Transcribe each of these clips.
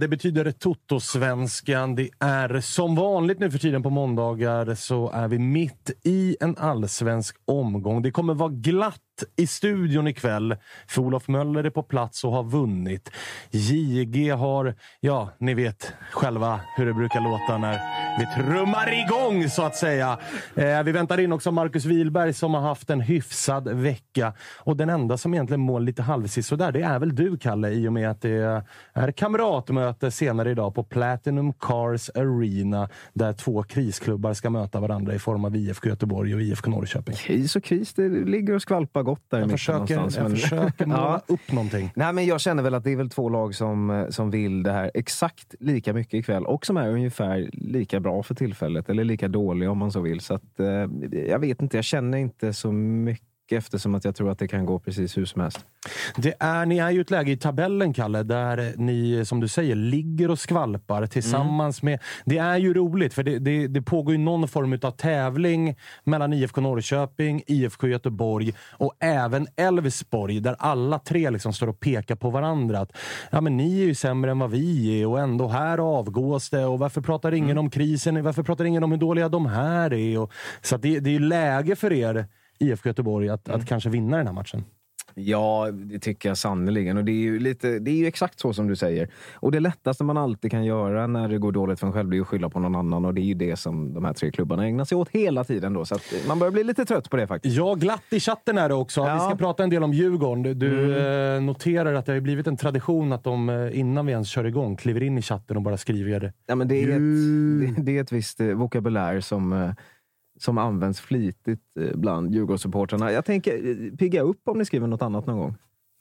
Det betyder Toto-svenskan. Det är som vanligt nu för tiden på måndagar så är vi mitt i en allsvensk omgång. Det kommer vara glatt i studion ikväll. För Olof Möller är på plats och har vunnit. JG har, ja, ni vet själva hur det brukar låta när vi trummar igång så att säga. Eh, vi väntar in också Marcus Wilberg som har haft en hyfsad vecka. Och den enda som egentligen mår lite halvsist där, det är väl du Kalle i och med att det är kamratmöte senare idag på Platinum Cars Arena där två krisklubbar ska möta varandra i form av IFK Göteborg och IFK Norrköping. Kris och kris, det ligger och skvalpar gott där i Jag mitten försöker, någonstans. jag men- försöker måla Ja. upp någonting. Nej, men jag känner väl att det är väl två lag som, som vill det här exakt lika mycket ikväll och som är ungefär lika bra för tillfället, eller lika dåliga om man så vill. Så att, eh, jag vet inte, jag känner inte så mycket eftersom att jag tror att det kan gå precis hur som helst. Det är, ni är ju ett läge i tabellen, Kalle, där ni, som du säger, ligger och skvalpar tillsammans med... Det är ju roligt, för det, det, det pågår ju någon form av tävling mellan IFK Norrköping, IFK Göteborg och även Elfsborg, där alla tre liksom står och pekar på varandra. Att, ja, men ni är ju sämre än vad vi är och ändå här avgås det. Och varför pratar ingen om krisen? Varför pratar ingen om hur dåliga de här är? Och, så det, det är ju läge för er, IFK Göteborg, att, att kanske vinna den här matchen. Ja, det tycker jag sannerligen. Och det är, ju lite, det är ju exakt så som du säger. Och det lättaste man alltid kan göra när det går dåligt för en själv, det är att skylla på någon annan. Och det är ju det som de här tre klubbarna ägnar sig åt hela tiden. Då, så man börjar bli lite trött på det faktiskt. Ja, glatt i chatten är det också. Vi Ja. ska prata en del om Djurgården. Du, Mm. eh, noterar att det har blivit en tradition att de eh, innan vi ens kör igång kliver in i chatten och bara skriver Ja, men det, är ett, det, det är ett visst eh, vokabulär som, som används flitigt eh, bland Djurgårdssupportrarna. Jag tänker eh, pigga upp om ni skriver något annat någon gång.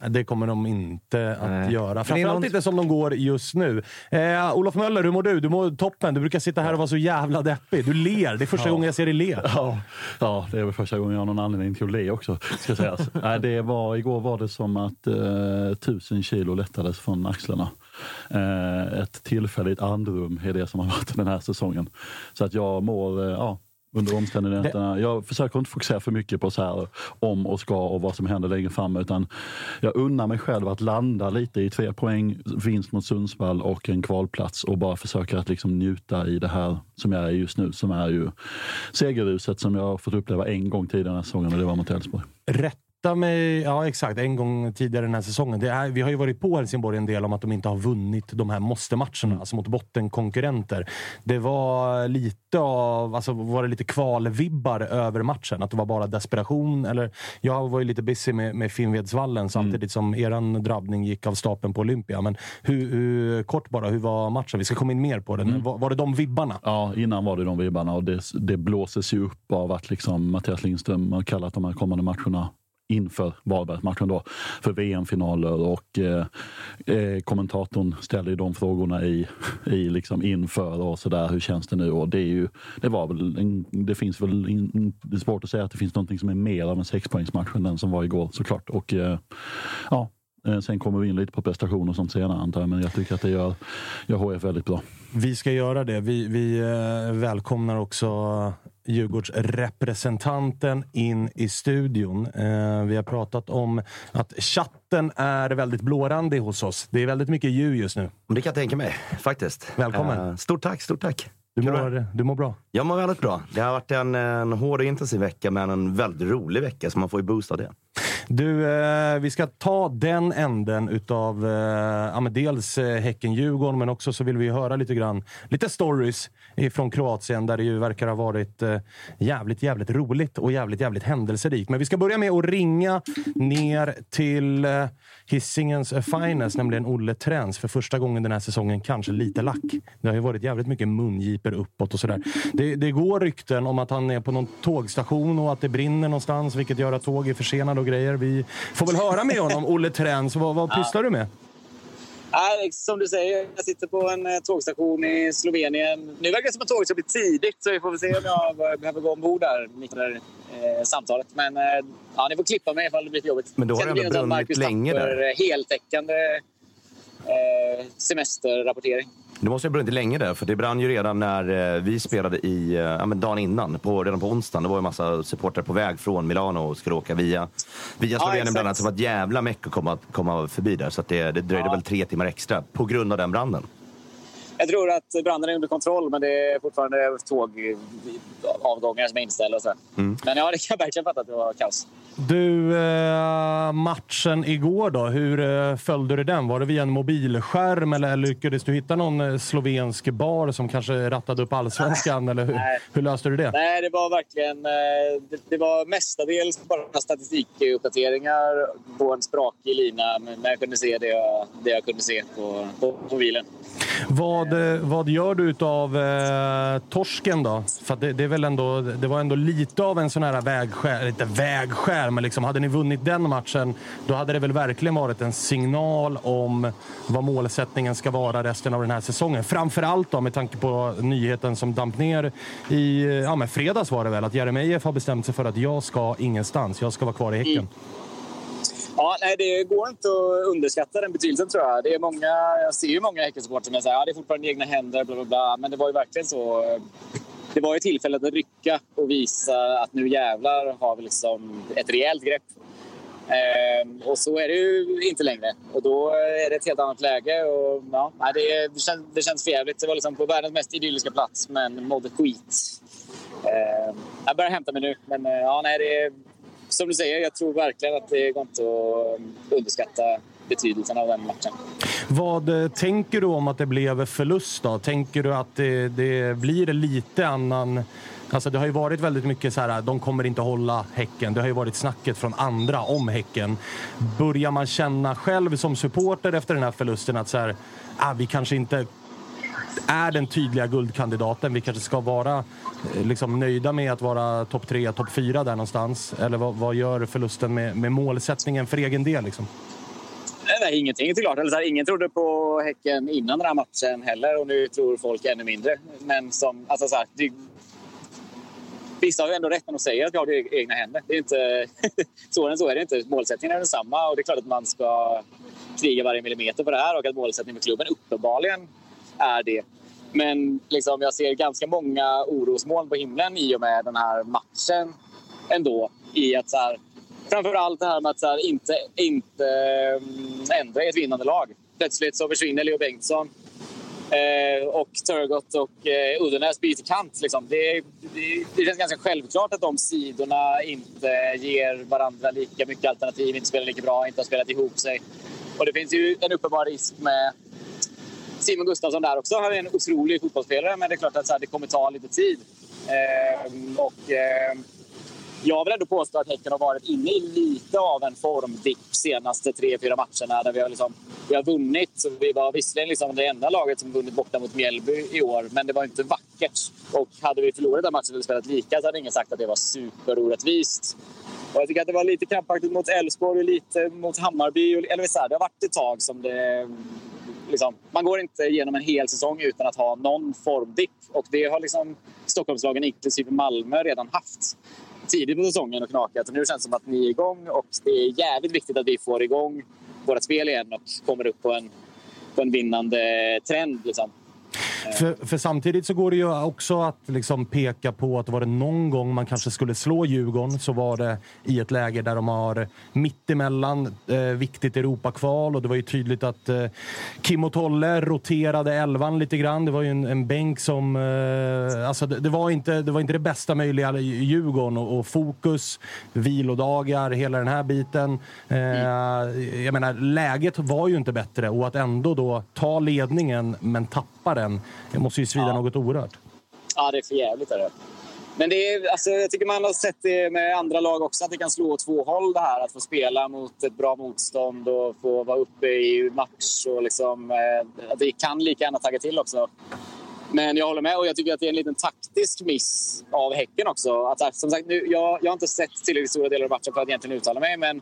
Det kommer de inte att Nej. göra. Men det är Framförallt någon- inte som de går just nu. Eh, Olof Möller, hur mår du? Du mår toppen. Du brukar sitta här och vara så jävla deppig. Du ler. Det är första Ja. gången jag ser dig le. Ja, ja, det är väl första gången jag har någon anledning till att le också. Ska sägas. Nej, det var, igår var det som att eh, tusen kilo lättades från axlarna. Eh, ett tillfälligt andrum är det som har varit den här säsongen. Så att jag mår, eh, ja, under omständigheterna. Jag försöker inte fokusera för mycket på så här om och ska och vad som händer längre fram utan jag unnar mig själv att landa lite i tre poäng, vinst mot Sundsvall och en kvalplats och bara försöka att liksom njuta i det här som jag är just nu som är ju segerruset som jag har fått uppleva en gång tidigare den här säsongen och det var mot Elfsborg. Rätta rätta mig. Ja, exakt. En gång tidigare den här säsongen. Är, vi har ju varit på Helsingborg en del om att de inte har vunnit de här måste-matcherna, Mm. alltså mot bottenkonkurrenter. Det var lite av, alltså var det lite kvalvibbar över matchen? Att det var bara desperation? Eller, jag var ju lite busy med, med Finnvedsvallen samtidigt Mm. som eran drabbning gick av stapeln på Olympia. Men hur, hur, kort bara, hur var matchen? Vi ska komma in mer på den. Mm. Var, var det de vibbarna? Ja, innan var det de vibbarna och det, det blåses ju upp av att liksom Mattias Lindström har kallat de här kommande matcherna inför Varbergsmatchen då för VM-finaler och eh, eh kommentatorn ställde ju de frågorna i, i liksom inför och så där. Hur känns det nu? Och det är ju, det var väl, en, det finns väl, in, det är svårt att säga att det finns någonting som är mer av en sexpoängsmatch än den som var igår såklart. Och eh, ja, eh, sen kommer vi in lite på prestationer och sånt senare antar jag, men jag tycker att det gör, gör HF väldigt bra. Vi ska göra det. Vi, vi eh, välkomnar också Djurgårdsrepresentanten in i studion. Eh, vi har pratat om att chatten är väldigt blårandig hos oss. Det är väldigt mycket djur just nu. Det kan jag tänka mig, faktiskt. Välkommen. Eh, stort tack, stort tack. Du mår, du mår bra? Jag mår väldigt bra. Det har varit en, en hård och intensiv vecka, men en väldigt rolig vecka, så man får ju boost av det. Du, eh, vi ska ta den änden utav eh, ja, men dels eh, Häcken-Djurgården, men också så vill vi höra lite grann, lite stories från Kroatien där det ju verkar ha varit eh, jävligt, jävligt roligt och jävligt, jävligt händelserikt. Men vi ska börja med att ringa ner till eh, Hisingens finest, nämligen Olle Träns. För första gången den här säsongen kanske lite lack. Det har ju varit jävligt mycket mungiper uppåt och sådär. Det, det går rykten om att han är på någon tågstation och att det brinner någonstans, vilket gör att tåg är försenade och grejer. Vi får väl höra med honom, Olle Träns. Vad, vad pysslar du med? Nej, som du säger, jag sitter på en eh, tågstation i Slovenien. Nu verkar det som att tåget ska bli tidigt, så vi får väl se om jag behöver gå ombord där mitt under eh, samtalet. Men eh, ja, ni får klippa mig ifall det blir för jobbigt. Men då har det ändå brunnit länge där. eh, heltäckande eh, semesterrapportering. Det måste ha brunnit länge där, för det brann ju redan när eh, vi spelade i, eh, ja, men dagen innan, på, redan på onsdagen. Det var ju massa supportrar på väg från Milano och skulle åka via, via Slovenien exakt. bland annat. Som var ett jävla meck att komma, komma förbi där. Så det, det dröjde Ja. väl tre timmar extra på grund av den branden. Jag tror att branden är under kontroll, men det är fortfarande tågavgångar som är inställda. Så. Mm. Men ja, det kan jag verkligen fatta att det var kaos. Du, eh, matchen igår då, hur eh, följde du den? Var det via en mobilskärm eller lyckades du hitta någon eh, slovensk bar som kanske rattade upp allsvenskan? eller hur, hur löste du det? Nej, det var verkligen... eh, Det, det var mestadels bara statistikuppdateringar på en sprakig lina. Men jag kunde se det jag, det jag kunde se på, på mobilen. Vad, vad, vad gör du av eh, torsken då? För det, det, är väl ändå, det var ändå lite av en sån här vägskär, inte vägskär, men liksom, hade ni vunnit den matchen, då hade det väl verkligen varit en signal om vad målsättningen ska vara resten av den här säsongen. Framförallt då med tanke på nyheten som damp ner i ja, men fredags var det väl, att Jeremejeff har bestämt sig för att jag ska ingenstans, jag ska vara kvar i Häcken. Mm. Ja, nej, det går inte att underskatta den betydelsen tror jag. Det är många, jag ser ju många Häckensupportrar som säger att ja, det är fortfarande egna händer, bla, bla, bla. Men det var ju verkligen så. Det var ju tillfället att rycka och visa att nu jävlar har vi liksom ett rejält grepp. Ehm, och så är det ju inte längre. Och då är det ett helt annat läge. Och, ja, nej, det, det, känns, det känns förjävligt. Det var liksom på världens mest idylliska plats, men mådde skit. Ehm, jag börjar hämta mig nu, men eh, ja, nej, det är, som du säger, jag tror verkligen att det går inte att um, underskatta betydelsen av den matchen. Vad eh, tänker du om att det blev förlust? då? Tänker du att det, det blir lite annan... Alltså det har ju varit väldigt mycket så här, de kommer inte hålla Häcken. Det har ju varit snacket från andra om Häcken. Börjar man känna själv som supporter efter den här förlusten att så här, ah, vi kanske inte är den tydliga guldkandidaten. Vi kanske ska vara eh, liksom, nöjda med att vara topp tre, topp fyra där någonstans. Eller vad, vad gör förlusten med, med målsättningen för egen del? Liksom? Nej, nej, ingenting är klart. Eller så här, ingen trodde på Häcken innan den här matchen heller och nu tror folk ännu mindre. Men som, alltså så här, det, Vissa har ju ändå rätt när de säger att vi har det i egna händer. Det är inte, så än så är det inte. Målsättningen är densamma och det är klart att man ska kriga varje millimeter på det här och att målsättningen med klubben uppenbarligen är det. Men liksom, jag ser ganska många orosmoln på himlen i och med den här matchen ändå. I att så här, framför allt det här med att så här, inte, inte mm, ändra i ett vinnande lag. Plötsligt så försvinner Leo Bengtsson. Eh, och Turgott och eh, Uddenäs byter kant. Liksom. Det, det, det känns ganska självklart att de sidorna inte ger varandra lika mycket alternativ, inte spelar lika bra, inte har spelat ihop sig. Och det finns ju en uppenbar risk med Simon Gustafsson där också. Han är en otrolig fotbollsspelare, men det är klart att så här, det kommer ta lite tid. Eh, och, eh, jag vill ändå påstå att Häcken har varit inne i lite av en formdipp senaste tre, fyra matcherna där vi har, liksom, vi har vunnit. Vi var visserligen liksom det enda laget som vunnit borta mot Mjällby i år, men det var inte vackert. Och hade vi förlorat den matchen eller spelat lika så hade ingen sagt att det var superorättvist. Och jag tycker att det var lite krampaktigt mot Elfsborg och lite mot Hammarby. Eller så här, det har varit ett tag som det... Liksom, man går inte igenom en hel säsong utan att ha någon formdipp. Och det har liksom Stockholmslagen, inklusive Malmö, redan haft tidigt på säsongen och knakat. Och nu känns det som att ni är igång och det är jävligt viktigt att vi får igång vårt spel igen och kommer upp på en, på en vinnande trend. Liksom. För, för, samtidigt så går det ju också att liksom peka på att var det någon gång man kanske skulle slå Djurgården så var det i ett läge där de har mittemellan eh, viktigt Europakval och det var ju tydligt att eh, Kim och Tolle roterade elvan lite grann. Det var ju en, en bänk som... Eh, alltså det, det, var inte, det var inte det bästa möjliga Djurgården och, och fokus, vilodagar, hela den här biten. Eh, jag menar, läget var ju inte bättre och att ändå då ta ledningen men tappa den det måste ju svida ja. något oerhört. Ja, det är för jävligt. Är det. Men det är, alltså, jag tycker man har sett det med andra lag också, att det kan slå åt två håll det här. Att få spela mot ett bra motstånd och få vara uppe i match. Och liksom, eh, det kan lika gärna tagga till också. Men jag håller med och jag tycker att det är en liten taktisk miss av Häcken också. Att, som sagt, nu, jag, jag har inte sett tillräckligt stora delar av matchen för att egentligen uttala mig. Men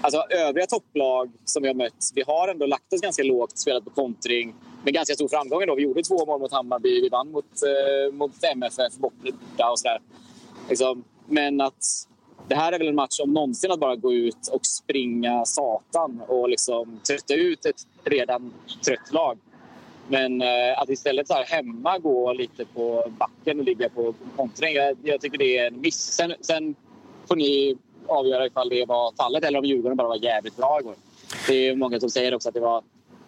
alltså, övriga topplag som vi har mött, vi har ändå lagt oss ganska lågt, spelat på kontring med ganska stor framgång. Ändå. Vi gjorde två mål mot Hammarby, vi vann mot, eh, mot MFF borta och sådär. Liksom, men att det här är väl en match om någonsin att bara gå ut och springa satan och liksom trötta ut ett redan trött lag. Men eh, att istället så här hemma gå lite på backen och ligga på kontring, jag, jag tycker det är en miss. Sen, sen får ni avgöra ifall det var fallet eller om Djurgården bara var jävligt bra igår. Det är många som säger också att det var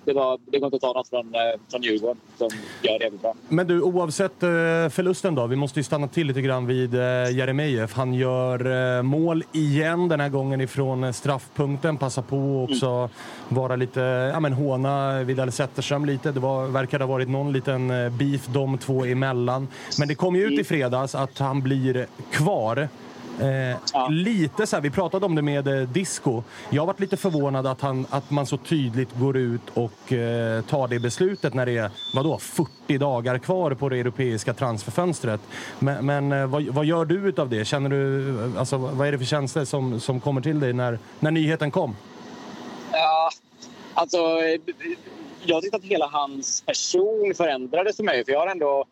det, var, det går inte att ta något från, eh, från Djurgården som gör det bra. Men du, oavsett eh, förlusten då. Vi måste ju stanna till lite grann vid eh, Jeremejeff. Han gör mål igen, den här gången ifrån straffpunkten. Passar på också mm. vara lite, ja men håna Vidal Zetterström lite. Det var, verkar ha varit någon liten beef de två emellan. Men det kom ju ut i mm. fredags att han blir kvar. Eh, ja. Lite så här, vi pratade om det med eh, Disco. Jag varit lite förvånad att, han, att man så tydligt går ut och eh, tar det beslutet när det är vadå, 40 dagar kvar på det europeiska transferfönstret. Men, men eh, vad, vad, gör du av det? Känner du, alltså, vad är det för känslor som, som kommer till dig när, när nyheten kom? Ja, alltså... Jag tyckte att hela hans person förändrades för mig. För jag har ändå...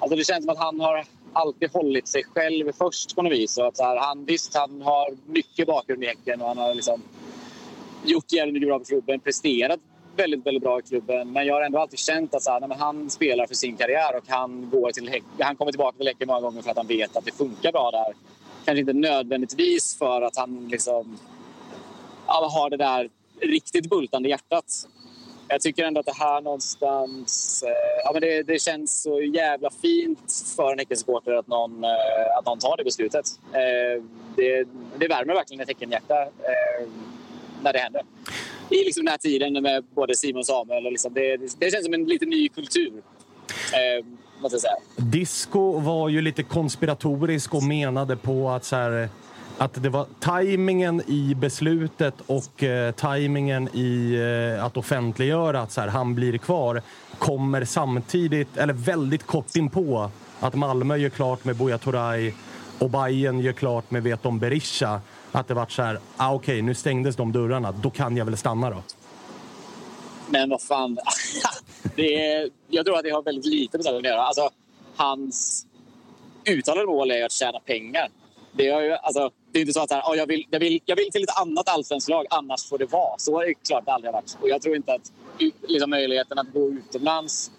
Alltså det känns som att han har alltid hållit sig själv först på något vis. Så att så här, han, visst, han har mycket bakgrund i Häcken och han har liksom gjort jävligt mycket bra för klubben, presterat väldigt, väldigt bra i klubben. Men jag har ändå alltid känt att så här, nej, han spelar för sin karriär och han, går till han kommer tillbaka till Häcken många gånger för att han vet att det funkar bra där. Kanske inte nödvändigtvis för att han liksom, ja, har det där riktigt bultande hjärtat jag tycker ändå att det här någonstans... Eh, ja, men det, det, känns så jävla fint för en Häckensupporter att någon, eh, att någon tar det beslutet. Eh, det, det värmer verkligen ett Häckenhjärta eh, när det händer. I liksom den här tiden med både Simon och Samuel. Och liksom det, det känns som en lite ny kultur. Eh, måste jag säga. Disco var ju lite konspiratorisk och menade på att så här, att det var tajmingen i beslutet och eh, tajmingen i eh, att offentliggöra att så här, han blir kvar kommer samtidigt, eller väldigt kort inpå, att Malmö gör klart med Buya Turay och Bayern gör klart med Veton Berisha. Att det vart så här, ah, okej, okay, nu stängdes de dörrarna, då kan jag väl stanna då. Men vad fan, det är, jag tror att det har väldigt lite med det att göra. Alltså, hans uttalade mål är att tjäna pengar. Det är, ju, alltså, det är inte så att här, oh, jag, vill, jag, vill, jag vill till ett annat allsvenskt lag, annars får det vara. Så har det klart det aldrig varit. Och jag tror inte att liksom, möjligheten att gå utomlands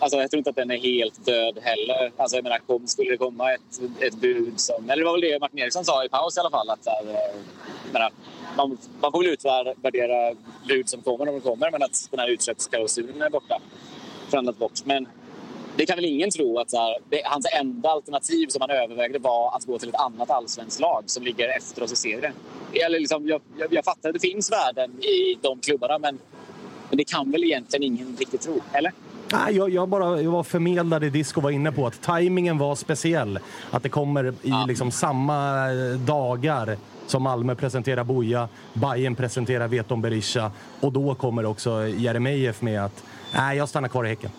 Alltså, jag tror inte att den är helt död heller. Alltså, jag menar, kom, skulle det komma ett, ett bud som... Eller det var väl det Martin Eriksson sa i paus i alla fall. Att, här, eh, menar, man, man får väl utvärdera bud som kommer om de kommer, men att den här utsläppsklausulen är borta. förhandlat bort. Men det kan väl ingen tro att här, det, hans enda alternativ som han övervägde var att gå till ett annat allsvenskt lag som ligger efter oss i serien. Eller liksom, jag, jag, jag fattar att det finns värden i de klubbarna men, men det kan väl egentligen ingen riktigt tro, eller? Nej, jag, jag, bara, jag var förmedlad i Disco var inne på att tajmingen var speciell. Att det kommer i ja. liksom samma eh, dagar som Malmö presenterar Boja, Bayern presenterar Veton Berisha och då kommer också Jeremejeff med att nej, jag stannar kvar i Häcken.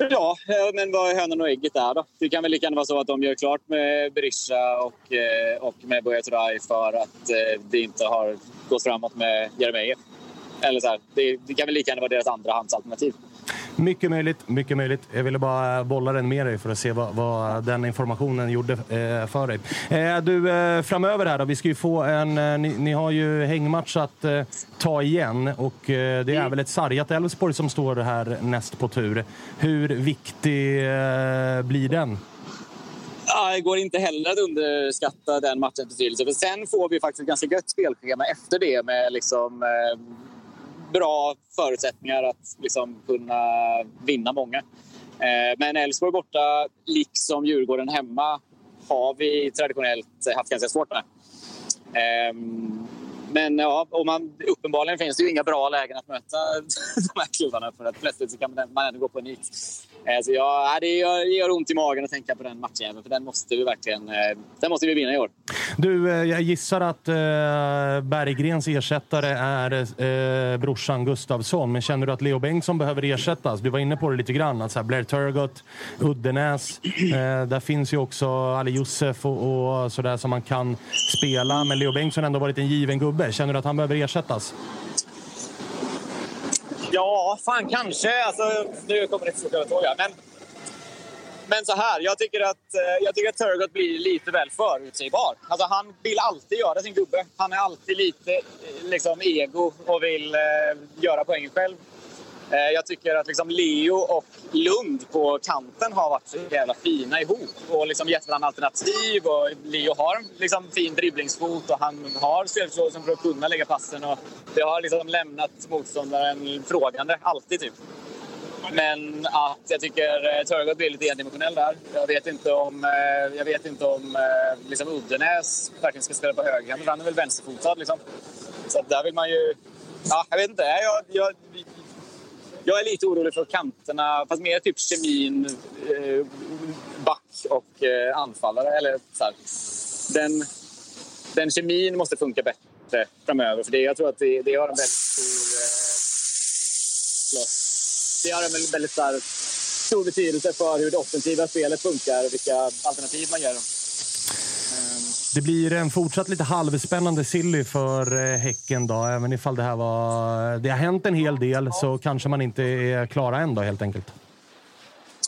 Ja, eh, men vad är hönan och ägget där då? Det kan väl lika gärna vara så att de gör klart med Berisha och, eh, och med Buya Turay för att eh, det inte har gått framåt med Jeremejeff. Eller så här, det, det, kan väl lika gärna vara deras andrahandsalternativ. Mycket möjligt, mycket möjligt. Jag ville bara bolla den med dig för att se vad, vad den informationen gjorde eh, för dig. Eh, du, eh, framöver här då, vi ska ju få en... Eh, ni, ni, har ju hängmatch att eh, ta igen och eh, det är mm. väl ett sargat Elfsborg som står här näst på tur. Hur viktig blir den? Ja, det går inte heller att underskatta den matchens betydelse. För sen får vi faktiskt ett ganska gött spelschema efter det med liksom, bra förutsättningar att liksom kunna vinna många. Eh, men Elfsborg borta, liksom Djurgården hemma, har vi traditionellt haft ganska svårt med. Ehm, men ja, och man, uppenbarligen finns det ju inga bra lägen att möta de här klubbarna för att plötsligt kan man ändå gå på en nit. Eh, så jag, eh, det gör ont i magen att tänka på den matchen, för den måste vi verkligen eh, den måste vi vinna i år. Du, jag gissar att Berggrens ersättare är brorsan Gustavsson, men känner du att Leo Bengtsson behöver ersättas? Du var inne på det lite grann, att Blair Turgott, Uddenäs, där finns ju också Ali Youssef och, och sådär som man kan spela, men Leo Bengtsson har ändå varit en given gubbe. Känner du att han behöver ersättas? Ja, fan kanske. Alltså, nu kommer det inte så här. Men, men så här, jag tycker att, eh, jag tycker att Turgott blir lite väl förutsägbar. Alltså, han vill alltid göra sin gubbe. Han är alltid lite eh, liksom, ego och vill eh, göra poängen själv. Eh, jag tycker att liksom Leo och Lund på kanten har varit så jävla fina ihop och liksom gett varandra alternativ. Och Leo har liksom fin dribblingsfot och han har spelförståelsen för att kunna lägga passen. Och det har liksom lämnat motståndaren frågande, alltid typ. Men att jag tycker eh, Turgott blir lite endimensionell där. Jag vet inte om, eh, jag vet inte om eh, liksom Uddenäs verkligen ska spela på högerhand. Han är väl vänsterfotad liksom. Så där vill man ju... Ja, jag vet inte. Jag, jag, jag är lite orolig för kanterna, fast mer typ kemin, eh, back och eh, anfallare. Eller så här. Den, den kemin måste funka bättre framöver. För det, jag tror att det, det har en väldigt stor... Eh, det har en väldigt stor, stor betydelse för hur det offensiva spelet funkar och vilka alternativ man gör. Det blir en fortsatt lite halvspännande silly för eh, Häcken då. Även ifall det här var... Det har hänt en hel del så kanske man inte är klara än då helt enkelt.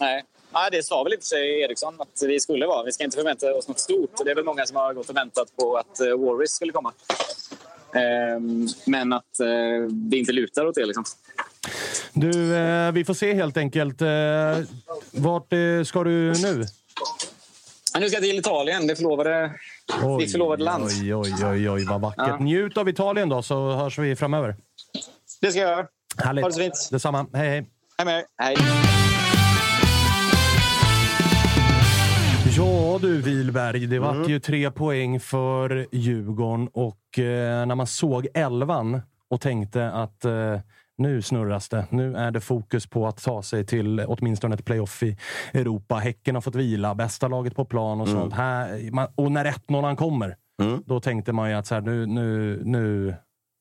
Nej, Nej, det sa väl inte sig Eriksson att vi skulle vara. Vi ska inte förvänta oss något stort. Det är väl många som har gått och väntat på att uh, Warriors skulle komma. Um, men att uh, det inte lutar åt det. Liksom. Du, vi får se helt enkelt. Vart ska du nu? nu ska jag till Italien. Det förlovade Oj, Ditt förlovade land. Oj, oj, oj, oj, vad vackert. Ja. Njut av Italien då, så hörs vi framöver. Det ska jag göra. Härligt. Ha det så fint. Detsamma. Hej, hej. Hej med Hej. Ja du Wilberg, det var mm. ju tre poäng för Djurgården och eh, när man såg elvan och tänkte att eh, nu snurras det. Nu är det fokus på att ta sig till åtminstone ett playoff i Europa. Häcken har fått vila, bästa laget på plan och mm. sånt. Här, man, och när 1-0 kommer, mm. då tänkte man ju att så här, nu, nu, nu,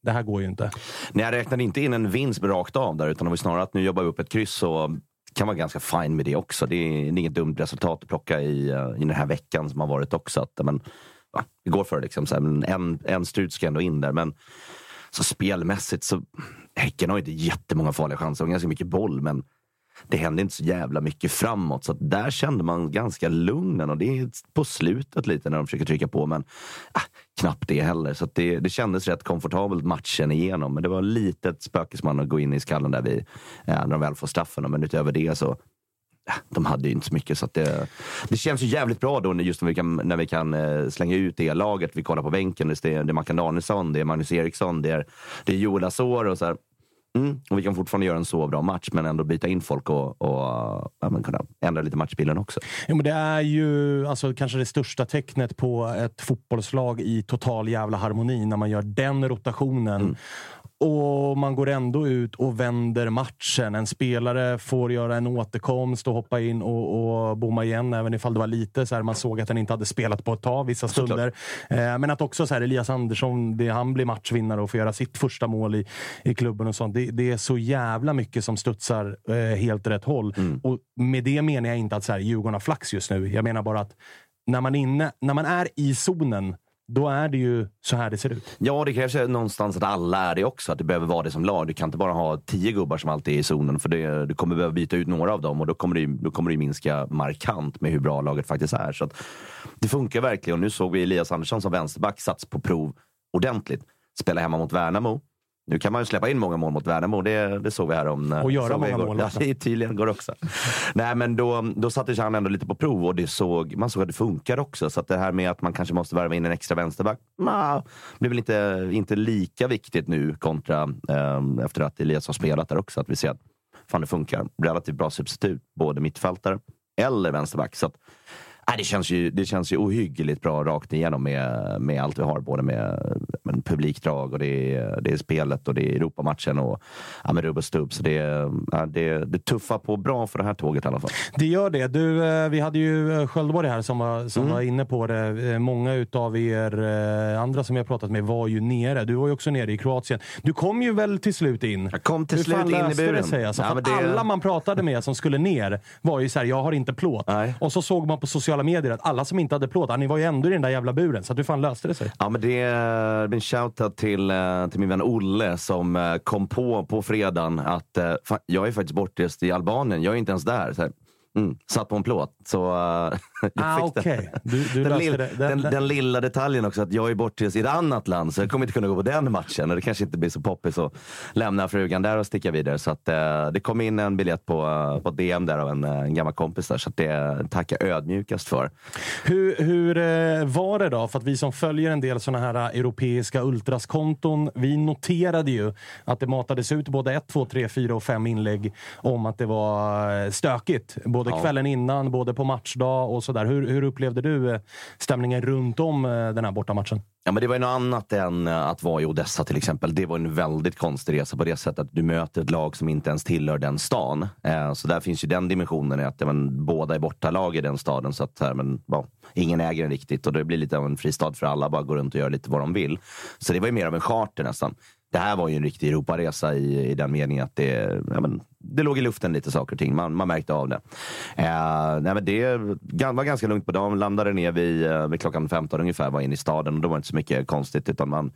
det här går ju inte. Nej, jag räknade inte in en vinst rakt av där, utan det var snarare att nu jobbar vi upp ett kryss och kan vara ganska fine med det också. Det är inget dumt resultat att plocka i, eh, i den här veckan som har varit också. Att, men, ja, det går för liksom, så här, men en, en strut ska ändå in där. Men så spelmässigt så Häcken har inte jättemånga farliga chanser och ganska mycket boll, men det hände inte så jävla mycket framåt. Så där kände man ganska lugn. Och det är på slutet lite när de försöker trycka på, men äh, knappt det heller. Så det, det kändes rätt komfortabelt matchen igenom. Men det var lite ett spökesman att gå in i skallen där vi, äh, eh, när de väl får straffen. Men utöver det så de hade ju inte så mycket. Så det, det känns ju jävligt bra då just när vi kan, när vi kan eh, slänga ut det laget. Vi kollar på bänken. Det är, det är Mackan Danielsson, det är Magnus Eriksson, det är, det är Joel Asor och så här. Mm, och vi kan fortfarande göra en så bra match, men ändå byta in folk och, och ja, kunna ändra lite matchbilden också. Jo, men det är ju alltså, kanske det största tecknet på ett fotbollslag i total jävla harmoni när man gör den rotationen. Mm. Och man går ändå ut och vänder matchen. En spelare får göra en återkomst och hoppa in och, och bomma igen, även ifall det var lite så här, man såg att han inte hade spelat på ett tag vissa stunder. Eh, men att också så här, Elias Andersson, det, han blir matchvinnare och får göra sitt första mål i, i klubben och sånt. Det, det är så jävla mycket som studsar eh, helt rätt håll. Och med det menar jag inte att så här, Djurgården har flax just nu. Jag menar bara att när man, är inne, när man är i zonen, då är det ju så här det ser ut. Ja, det krävs ju någonstans att alla är det också. Att det behöver vara det som lag. Du kan inte bara ha tio gubbar som alltid är i zonen. För det, du kommer behöva byta ut några av dem och då kommer det, då kommer det minska markant med hur bra laget faktiskt är. Så att det funkar verkligen. Och nu såg vi Elias Andersson som vänsterback sats på prov ordentligt. Spela hemma mot Värnamo. Nu kan man ju släppa in många mål mot Värnamo. Det, det såg vi här om. Och göra många mål Ja, det är tydligen går också. Nej, men då, då satte sig han ändå lite på prov och det såg, man såg att det funkar också. Så det här med att man kanske måste värva in en extra vänsterback, nah, blir väl inte, inte lika viktigt nu kontra eh, efter att Elias har spelat där också. Att vi ser att fan, det funkar. Relativt bra substitut, både mittfältare eller vänsterback. Så att, nej, det, känns ju, det känns ju ohyggligt bra rakt igenom med, med allt vi har. Både med men, publikdrag och det är, det är spelet och det är Europamatchen och ja, med rubb och stubb. Så det, ja, det, det tuffar på bra för det här tåget i alla fall. Det gör det. Du, eh, vi hade ju eh, Sköldeborg här som, var, som Mm. var inne på det. Eh, Många utav er andra som jag pratat med var ju nere. Du var ju också nere i Kroatien. Du kom ju väl till slut in? Jag kom till Hur slut in i buren. Sig? Alltså, Ja, det- Alla man pratade med som skulle ner var ju så här, jag har inte plåt. Nej. Och så såg man på sociala medier att alla som inte hade plåt, ni var ju ändå i den där jävla buren. Så att hur fan löste det sig? Ja, men det en shoutout till, eh, till min vän Olle som eh, kom på på fredagen att eh, fan, jag är faktiskt bortrest i Albanien. Jag är inte ens där. Så här, mm, satt på en plåt. Så jag Ah, okej. Du, du den, löste lill, det. den, Den- den, lilla detaljen också att jag är bortrest i ett annat land så jag kommer inte kunna gå på den matchen. Och det kanske inte blir så poppis att lämna frugan där och sticka vidare. Så att, eh, det kom in en biljett på, eh, på DM där av en, en gammal kompis där. Så att det tackar jag ödmjukast för. Hur, hur var det då? För att vi som följer en del såna här europeiska ultraskonton, vi noterade ju att det matades ut både ett, två, tre, fyra och fem inlägg om att det var stökigt. Både Ja. kvällen innan, både på matchdag och sådär. Hur, hur upplevde du eh, stämningen runt om eh, den här bortamatchen? Ja, men det var ju något annat än eh, att vara i Odessa till exempel. Det var en väldigt konstig resa på det sättet att du möter ett lag som inte ens tillhör den stan. Så där finns ju den dimensionen att men, båda är bortalag i den staden. Så att men, ja, ingen äger den riktigt och det blir lite av en fristad för alla. Bara gå runt och göra lite vad de vill. Så det var ju mer av en charter nästan. Det här var ju en riktig Europaresa i, i den meningen att det, ja, men, det låg i luften lite saker och ting. Man, man märkte av det. Eh, nej, men det var ganska lugnt på dagen. Landade ner vid, eh, vid klockan 15 ungefär, var inne i staden. Och då var det inte så mycket konstigt. Utan man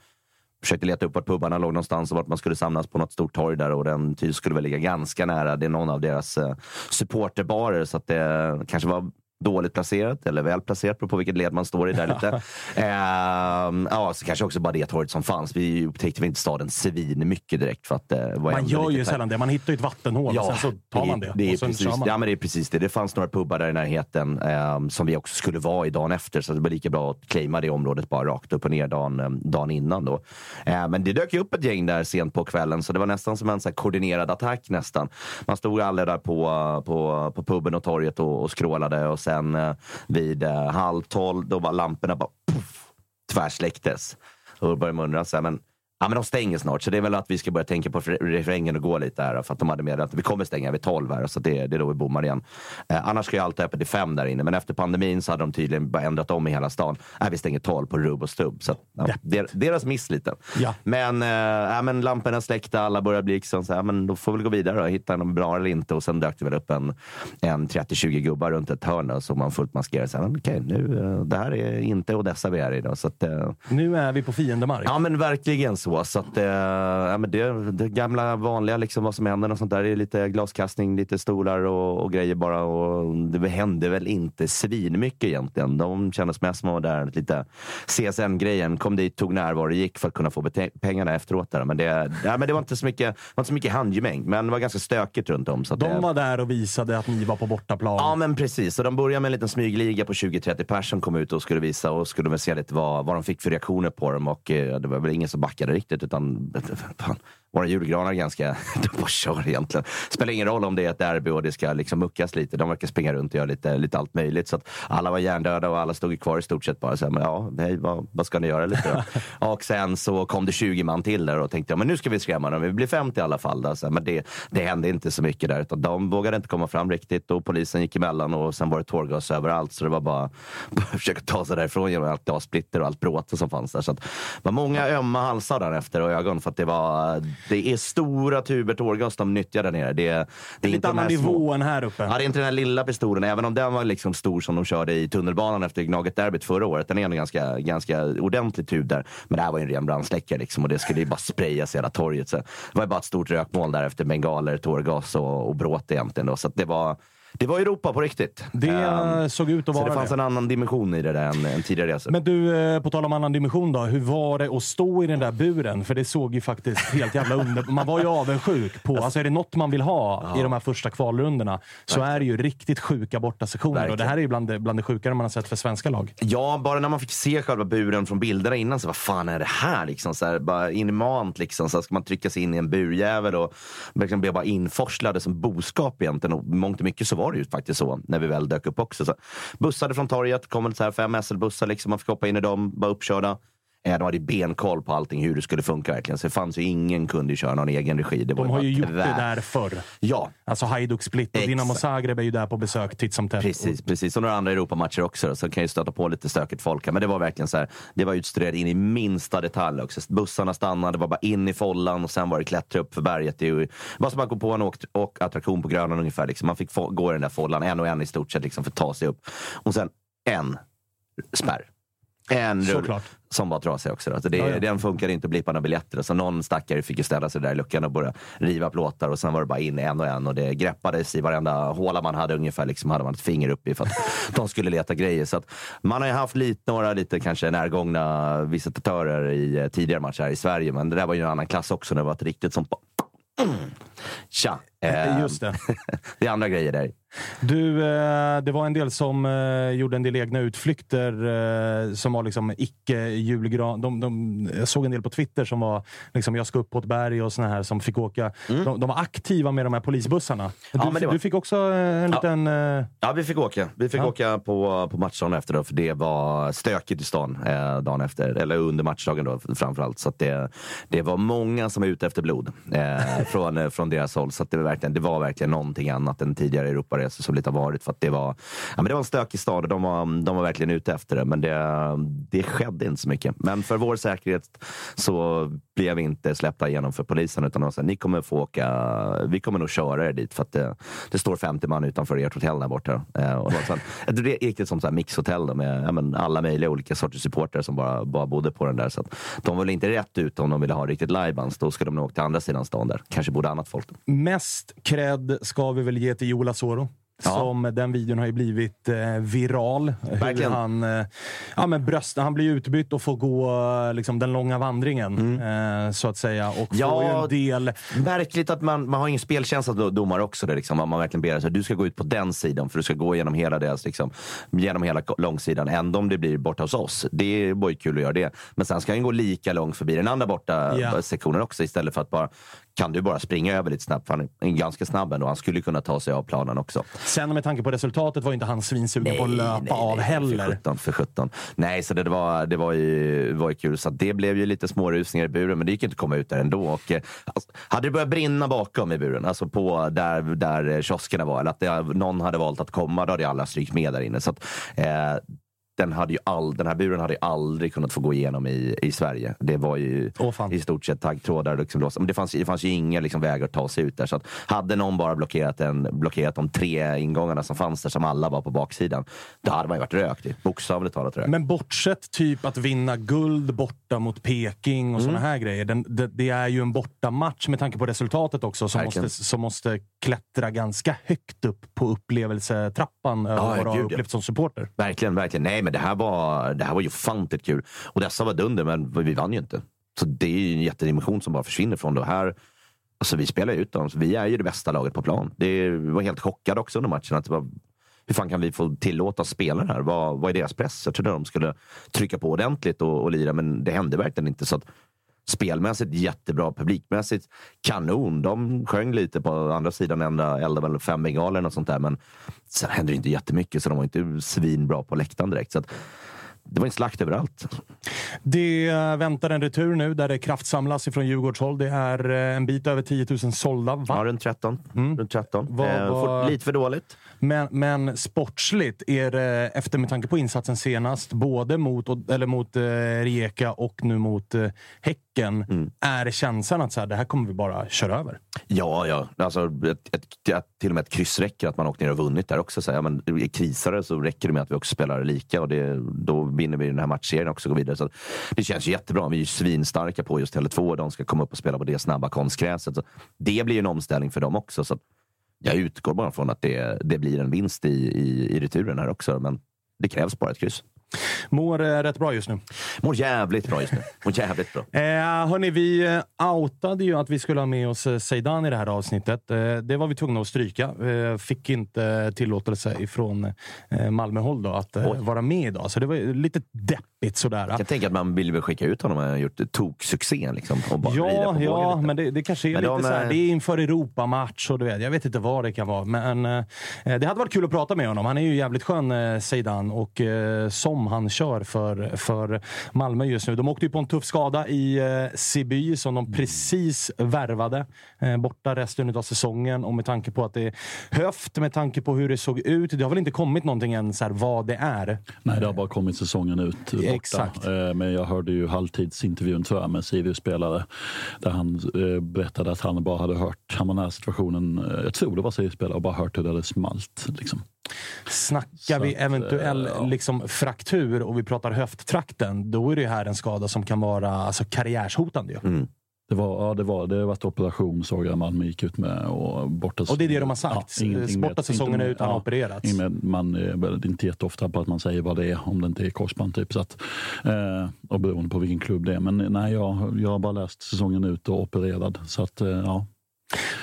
försökte leta upp vart pubarna låg någonstans och vart man skulle samlas på något stort torg där. Och den ty- skulle väl ligga ganska nära. Det är någon av deras eh, supporterbarer. Så att det kanske var dåligt placerat eller väl placerat beroende på vilket led man står i där lite. Ehm, ja, så kanske också bara det torget som fanns. Vi upptäckte väl inte staden svin mycket direkt. För att, eh, Man gör ju sällan det. Man hittar ju ett vattenhål och sen så tar man det. Det är, precis, ja, men det är precis det. Det fanns några pubbar där i närheten eh, som vi också skulle vara i dagen efter. Så det var lika bra att claima det området bara rakt upp och ner dagen, eh, dagen innan. Då. Eh, men det dök ju upp ett gäng där sent på kvällen så det var nästan som en så koordinerad attack nästan. Man stod alla där på, på, på puben och torget och, och skrålade och sen sen eh, vid eh, halv tolv då var lamporna bara puff, tvärsläcktes. Och då började man undra, så här, men Ja, men de stänger snart, så det är väl att vi ska börja tänka på refrängen och gå lite här. För att de hade meddelat att vi kommer stänga vid 12 här, så det, det är då vi bommar igen. Eh, annars ska ju allt öppet till fem där inne, men efter pandemin så hade de tydligen bara ändrat om i hela stan. Nej, vi stänger 12 på rubb och stubb. Så ja, der, deras miss lite. Ja. Men, eh, ja, men lamporna släckta, alla börjar bli liksom så här, men då får vi gå vidare och hitta någon bra eller inte. Och sen dök det väl upp en, en 30-20 gubbar runt ett hörn och så man fullt maskerad. Så här, men okej, nu, eh, det här är inte Odessa vi är i då. Så att, eh, Nu är vi på fiendemark. Ja men verkligen så. så att, eh, ja, men det, det gamla vanliga, liksom, vad som händer och sånt där. Det är lite glaskastning, lite stolar och, och grejer bara. Och det hände väl inte svinmycket egentligen. De kändes mest som att vara där, lite CSN-grejen. Kom dit, tog närvaro, gick för att kunna få pengarna efteråt. Där. Men, det, ja, men det var inte så mycket, det var inte så mycket handgemäng, men det var ganska stökigt runt om. Så De var där och visade att ni var på bortaplan. Ja, men precis. Så de började med en liten smygliga på 20-30 personer som kom ut och skulle visa och skulle väl se lite vad, vad de fick för reaktioner på dem. Och eh, det var väl ingen som backade riktigt. Utan, fan, våra julgranar ganska... De bara kör egentligen. Spelar ingen roll om det är ett derby och det ska liksom muckas lite. De verkar springa runt och göra lite, lite allt möjligt. Så att alla var hjärndöda och alla stod kvar i stort sett bara så här, men ja, hej, vad, vad ska ni göra lite då? och sen så kom det 20 man till där och tänkte ja, men nu ska vi skrämma dem. Vi blir 50 i alla fall. Då. Så här, men det, det hände inte så mycket där. Utan de vågade inte komma fram riktigt och polisen gick emellan och sen var det tårgas överallt. Så det var bara, bara försöka ta sig därifrån genom allt glassplitter och allt bråte som fanns där. Så att, det var många ömma halsar där efter och ögon för att det var det är stora tuber tårgas de nyttjar där nere. Det, det är Lite annan nivå än här uppe. Ja, det är inte den här lilla pistolen, även om den var liksom stor som de körde i tunnelbanan efter Gnaget-derbyt förra året. Den är en ganska, ganska ordentlig tub där. Men det här var ju en ren brandsläckare liksom, och det skulle ju bara sprayas i hela torget. Så det var ju bara ett stort rökmoln där efter bengaler, tårgas och, och bråte egentligen. Då. Så det var det var Europa på riktigt. Det Ehm, såg ut att vara det fanns det. en annan dimension i det där än, än tidigare resor. Men du, eh, på tal om annan dimension då. Hur var det att stå i den där buren? För det såg ju faktiskt helt jävla under... Man var ju avundsjuk på... Alltså är det något man vill ha i de här första kvalrundorna så är det ju riktigt sjuka bortasektioner. Och det Verkligen. här är ju bland det, bland det sjukare man har sett för svenska lag. Ja, bara när man fick se själva buren från bilderna innan, så vad fan är det här? Liksom, så här bara inhumant, liksom, så här, ska man trycka sig in i en burjävel och verkligen bli bara inforslade som boskap egentligen. Och mångt och mycket så var det ju faktiskt så när vi väl dök upp också. Så, bussade från torget, kom så här fem SL-bussar, liksom, man fick hoppa in i dem, bara uppkörda. Eh, De hade benkoll på allting, hur det skulle funka verkligen. Så det fanns ju ingen kunde ju köra någon egen regi. Det De har ju gjort det där förr. Ja, Alltså Hajduk Split och Exakt. Dinamo Zagreb är ju där på besök titt som tätt. Precis, precis. Och några andra Europamatcher också. Så kan ju stöta på lite stökigt folk. här. Men det var verkligen så här. Det var utstuderat in i minsta detalj också. Bussarna stannade, det var bara in i follan och sen var det klättra upp för berget. Det var som att gå på en åk, åk attraktion på Grönan ungefär. Liksom. Man fick få, gå i den där follan en och en i stort sett liksom, för att ta sig upp. Och sen en spärr. En rull Såklart. som var trasig också. Då. Så det, Ja, ja. Den funkade inte att blippa några biljetter. Så någon stackare fick ju ställa sig där i luckan och börja riva plåtar. Och sen var det bara in en och en. Och det greppades i varenda håla man hade ungefär. Liksom hade man ett finger upp i för att de skulle leta grejer. Så man har ju haft lite, några lite kanske närgångna visitatörer i eh, tidigare matcher här i Sverige. Men det där var ju en annan klass också. när Det var ett riktigt som... Tja! Eh, Just det. det är andra grejer där. Du, eh, det var en del som eh, gjorde en del egna utflykter eh, som var liksom icke-julgran. De, de, jag såg en del på Twitter som var liksom, jag ska upp på ett berg och såna här som fick åka. De, de var aktiva med de här polisbussarna. Du, Mm. Ja, var- du fick också en Ja. liten... Ja, vi fick åka. Vi fick Ja. åka på, på matchdagen efter då, för det var stökigt i stan eh, dagen efter. Eller under matchdagen då framförallt. Så det, det var många som var ute efter blod eh, från, från deras håll. Så att det, var verkligen, det var verkligen någonting annat än tidigare Europaresor som lite har varit. För att det var, ja, men det var en stökig stad och de var, de var verkligen ute efter det. Men det, det skedde inte så mycket. Men för vår säkerhet så blev vi inte släppta igenom för polisen. Utan de sa, ni kommer få åka, vi kommer nog köra er dit. För att det, det står 50 man utanför ert hotell där borta. Eh, och det var sen, det riktigt sånt här mixhotell då, med ja, men alla möjliga olika sorters supportrar som bara, bara bodde på den där. Så att de var väl inte rätt ut om de ville ha riktigt livebands. Då skulle de nog åka till andra sidan stan där. Kanske bodde annat folk. Då. Mest cred ska vi väl ge till Joel Asoro. Ja. Som den videon har ju blivit eh, viral. Verkligen. Hur han, eh, ja, men bröst, han blir utbytt och får gå liksom, den långa vandringen. Eh, så att säga. Och får Ja, ju en del... Märkligt att man, man har ingen spelkänsla domare också. Där, liksom, man verkligen ber här, du ska gå ut på den sidan för du ska gå genom hela deras, liksom, genom hela långsidan. Ändå om det blir borta hos oss. Det var ju kul att göra det. Men sen ska han gå lika långt förbi den andra borta Ja. sektionen också istället för att bara kan du bara springa över lite snabbt? För han är ganska snabb ändå. Han skulle kunna ta sig av planen också. Sen med tanke på resultatet var inte han svinsugen på att löpa av För heller. 17, för 17. Nej, så det, det, var, det var, ju, var ju kul. Så det blev ju lite smårusningar i buren, men det gick inte att komma ut där ändå. Och, eh, alltså, hade det börjat brinna bakom i buren, alltså på där, där kioskerna var, eller att det, någon hade valt att komma, då hade alla strykt med där inne. Så att, eh, den, hade ju all, den här buren hade ju aldrig kunnat få gå igenom i, i Sverige. Det var ju fan. i stort sett taggtrådar. Liksom men det, fanns, det fanns ju inga liksom, vägar att ta sig ut där. Så att, hade någon bara blockerat, en, blockerat de tre ingångarna som fanns där, som alla var på baksidan, då hade man ju varit rökt. Bokstavligt talat rökt. Men bortsett typ att vinna guld borta mot Peking och Mm. såna här grejer. Den, det, det är ju en bortamatch med tanke på resultatet också som Verkligen. måste, som måste klättra ganska högt upp på upplevelsetrappan över vad du har gud, ja. upplevt som supporter. Verkligen, verkligen. Nej, men det här var, det här var ju ofantligt kul. Och dessa var dunder, men vi vann ju inte. Så det är ju en jättedimension som bara försvinner från det här. Alltså, vi spelar ju ut dem. Så vi är ju det bästa laget på plan. Det var helt chockad också under matchen. Att det var, hur fan kan vi få tillåta spela det här? Vad, vad är deras press? Jag trodde de skulle trycka på ordentligt och, och lira, men det hände verkligen inte. Så att, Spelmässigt jättebra, publikmässigt kanon. De sjöng lite på andra sidan ända elden eller fem bengaler och sånt där. Men sen hände det inte jättemycket så de var inte svinbra på läktaren direkt. Så att, det var en slakt överallt. Det väntar en retur nu där det kraftsamlas ifrån Djurgårdshåll. Det är eh, en bit över 10 000 sålda. Va? Ja, runt 13. Mm. Runt 13. Vad- eh, vad- fort- Lite för dåligt. Men, men sportsligt, är det, efter med tanke på insatsen senast, både mot, eller mot eh, Rijeka och nu mot eh, Häcken, Mm. är känslan att så här, det här kommer vi bara köra över? Ja, ja. Alltså, ett, ett, ett, till och med ett kryss räcker. Att man åkt ner och vunnit där också. Så, ja, men, I krisare så räcker det med att vi också spelar lika och det, då vinner vi den här matchserien också och går vidare. Så det känns jättebra. Vi är ju svinstarka på just Tele2. De ska komma upp och spela på det snabba konstgräset. Så det blir en omställning för dem också. Så jag utgår bara från att det, det blir en vinst i, i, i returen här också. Men det krävs bara ett kryss. Mår eh, rätt bra just nu. Mår jävligt bra just nu. Mår jävligt bra. Eh, hörni, vi eh, outade ju att vi skulle ha med oss eh, Zeidan i det här avsnittet. Eh, det var vi tvungna att stryka. Eh, fick inte tillåtelse ifrån eh, Malmöhåll då att eh, vara med idag. Så det var lite deppigt sådär. Jag kan tänka att man vill väl skicka ut honom och har gjort tok-succé. Liksom, och bara rida Ja, ja men det, det kanske är Men lite de, så här. eh, Det är inför Europamatch och du vet, jag vet inte vad det kan vara. Men det hade varit kul att prata med honom. Han är ju jävligt skön, eh, Zeidan, och eh, som han kör för, för Malmö just nu. De åkte ju på en tuff skada i eh, Siby som de precis värvade. Eh, borta resten av säsongen och med tanke på att det är höft, med tanke på hur det såg ut. Det har väl inte kommit någonting än så här, vad det är. Nej, det har bara kommit säsongen ut. Borta. Exakt. Eh, Men jag hörde ju halvtidsintervjun jag, med Sirius-spelare där han eh, berättade att han bara hade hört, han var nära situationen, eh, jag tror det var Sirius-spelare, och bara hört hur det hade smalt. Liksom. Snackar vi att, eventuell eh, ja. liksom, fraktur och vi pratar höfttrakten, då är det här en skada som kan vara alltså, karriärshotande. Ju. Mm. Det var, ja, det var, det varit operation såg jag Malmö gick ut med. Och, borta, Och det är det de har sagt. med- Borta säsongen inte- ut, han har opererats. med- Man är väl inte jätteofta på att man säger vad det är om det inte är korsband. Typ, så att, eh, och beroende på vilken klubb det är. Men nej, jag, jag har bara läst säsongen ut och opererad. Så att, eh, ja.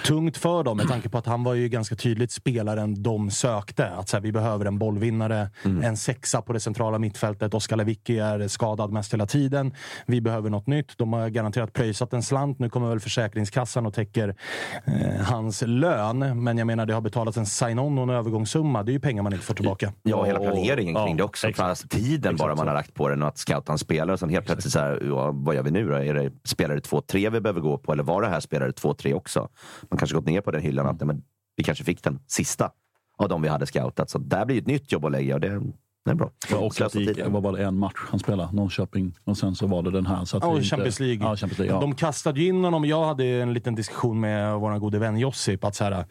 Tungt för dem med tanke på att han var ju ganska tydligt spelaren de sökte. Att så här, vi behöver en bollvinnare, Mm. en sexa på det centrala mittfältet. Oskar Lewicki är skadad mest hela tiden. Vi behöver något nytt. De har garanterat pröjsat en slant. Nu kommer väl Försäkringskassan och täcker eh, hans lön. Men jag menar, det har betalats en sign-on och en övergångssumma. Det är ju pengar man inte får tillbaka. Ja, hela planeringen kring ja, det också. exakt. Tiden bara man har lagt på den och att scouta en spelare. Och sen helt plötsligt så här, ja, vad gör vi nu då? Är det spelare 2-3 vi behöver gå på? Eller var det här spelare 2-3 också? Man kanske gått ner på den hyllan att nej, men vi kanske fick den sista av de vi hade scoutat. Så där blir ett nytt jobb att lägga och det, det är bra. Det var, också att Slösa det gick, var bara en match han spelade, Norrköping, och sen så var det den här. Så att Ja, det och inte- Champions League. Ja, Champions League ja. De kastade ju in honom. Jag hade en liten diskussion med vår gode vän Josip. Att så här,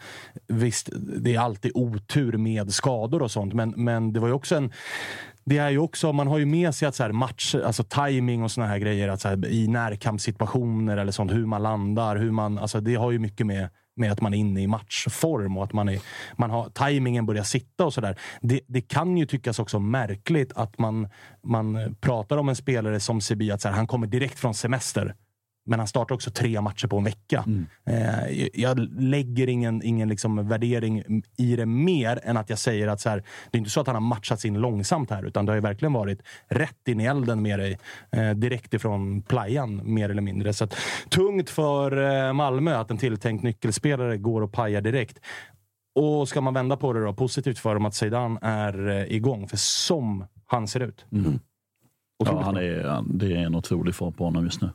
visst, det är alltid otur med skador och sånt, men, men det var ju också en det är ju också, man har ju med sig att så här match, alltså timing och såna här grejer, att så här, i närkampssituationer eller sånt, hur man landar, hur man, alltså det har ju mycket med, med att man är inne i matchform och att man, är, man har, tajmingen börjar sitta och sådär. Det, det kan ju tyckas också märkligt att man, man pratar om en spelare som Sebi, att så här, han kommer direkt från semester. Men han startar också tre matcher på en vecka. Eh, jag lägger ingen, ingen liksom värdering i det mer än att jag säger att så här, det är inte så att han har matchats in långsamt här, utan det har verkligen varit rätt in i elden med dig. Eh, direkt ifrån playan, mer eller mindre. Så att, tungt för eh, Malmö att en tilltänkt nyckelspelare går och pajar direkt. Och ska man vända på det då, positivt för dem att Zeidan är eh, igång. För som han ser ut. Ja, han är, det är en otrolig form på honom just nu.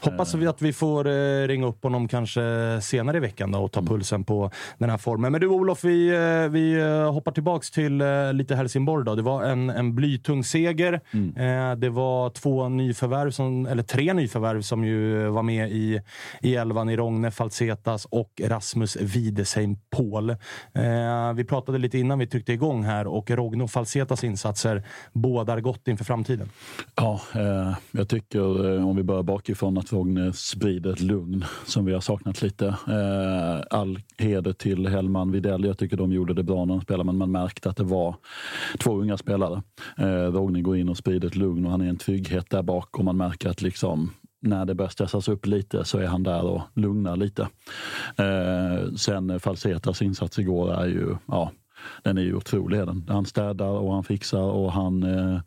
Hoppas vi att vi får eh, ringa upp honom kanske senare i veckan då och ta pulsen på den här formen. Men du Olof, vi, eh, vi eh, hoppar tillbaks till lite Helsingborg. Då. Det var en, en blytung seger. Eh, det var två nyförvärv, som, eller tre nyförvärv som ju var med i, i elvan i Rogne Falsetas och Rasmus Widesheim Paul. Eh, vi pratade lite innan vi tryckte igång här och Rogne och Falsetas insatser bådar gott inför framtiden. Ja, eh, jag tycker eh, om vi börjar bakifrån att Rogne sprider ett lugn som vi har saknat lite. Eh, all heder till Hellman Widell. Jag tycker de gjorde det bra när de spelade men man märkte att det var två unga spelare. Eh, går in och sprider ett lugn och han är en trygghet där bak och man märker att liksom när det börjar stressas upp lite så är han där och lugnar lite. Eh, sen Falsetas insats igår är ju, ja, den är ju otrolig. Den. Han städar och han fixar och han eh,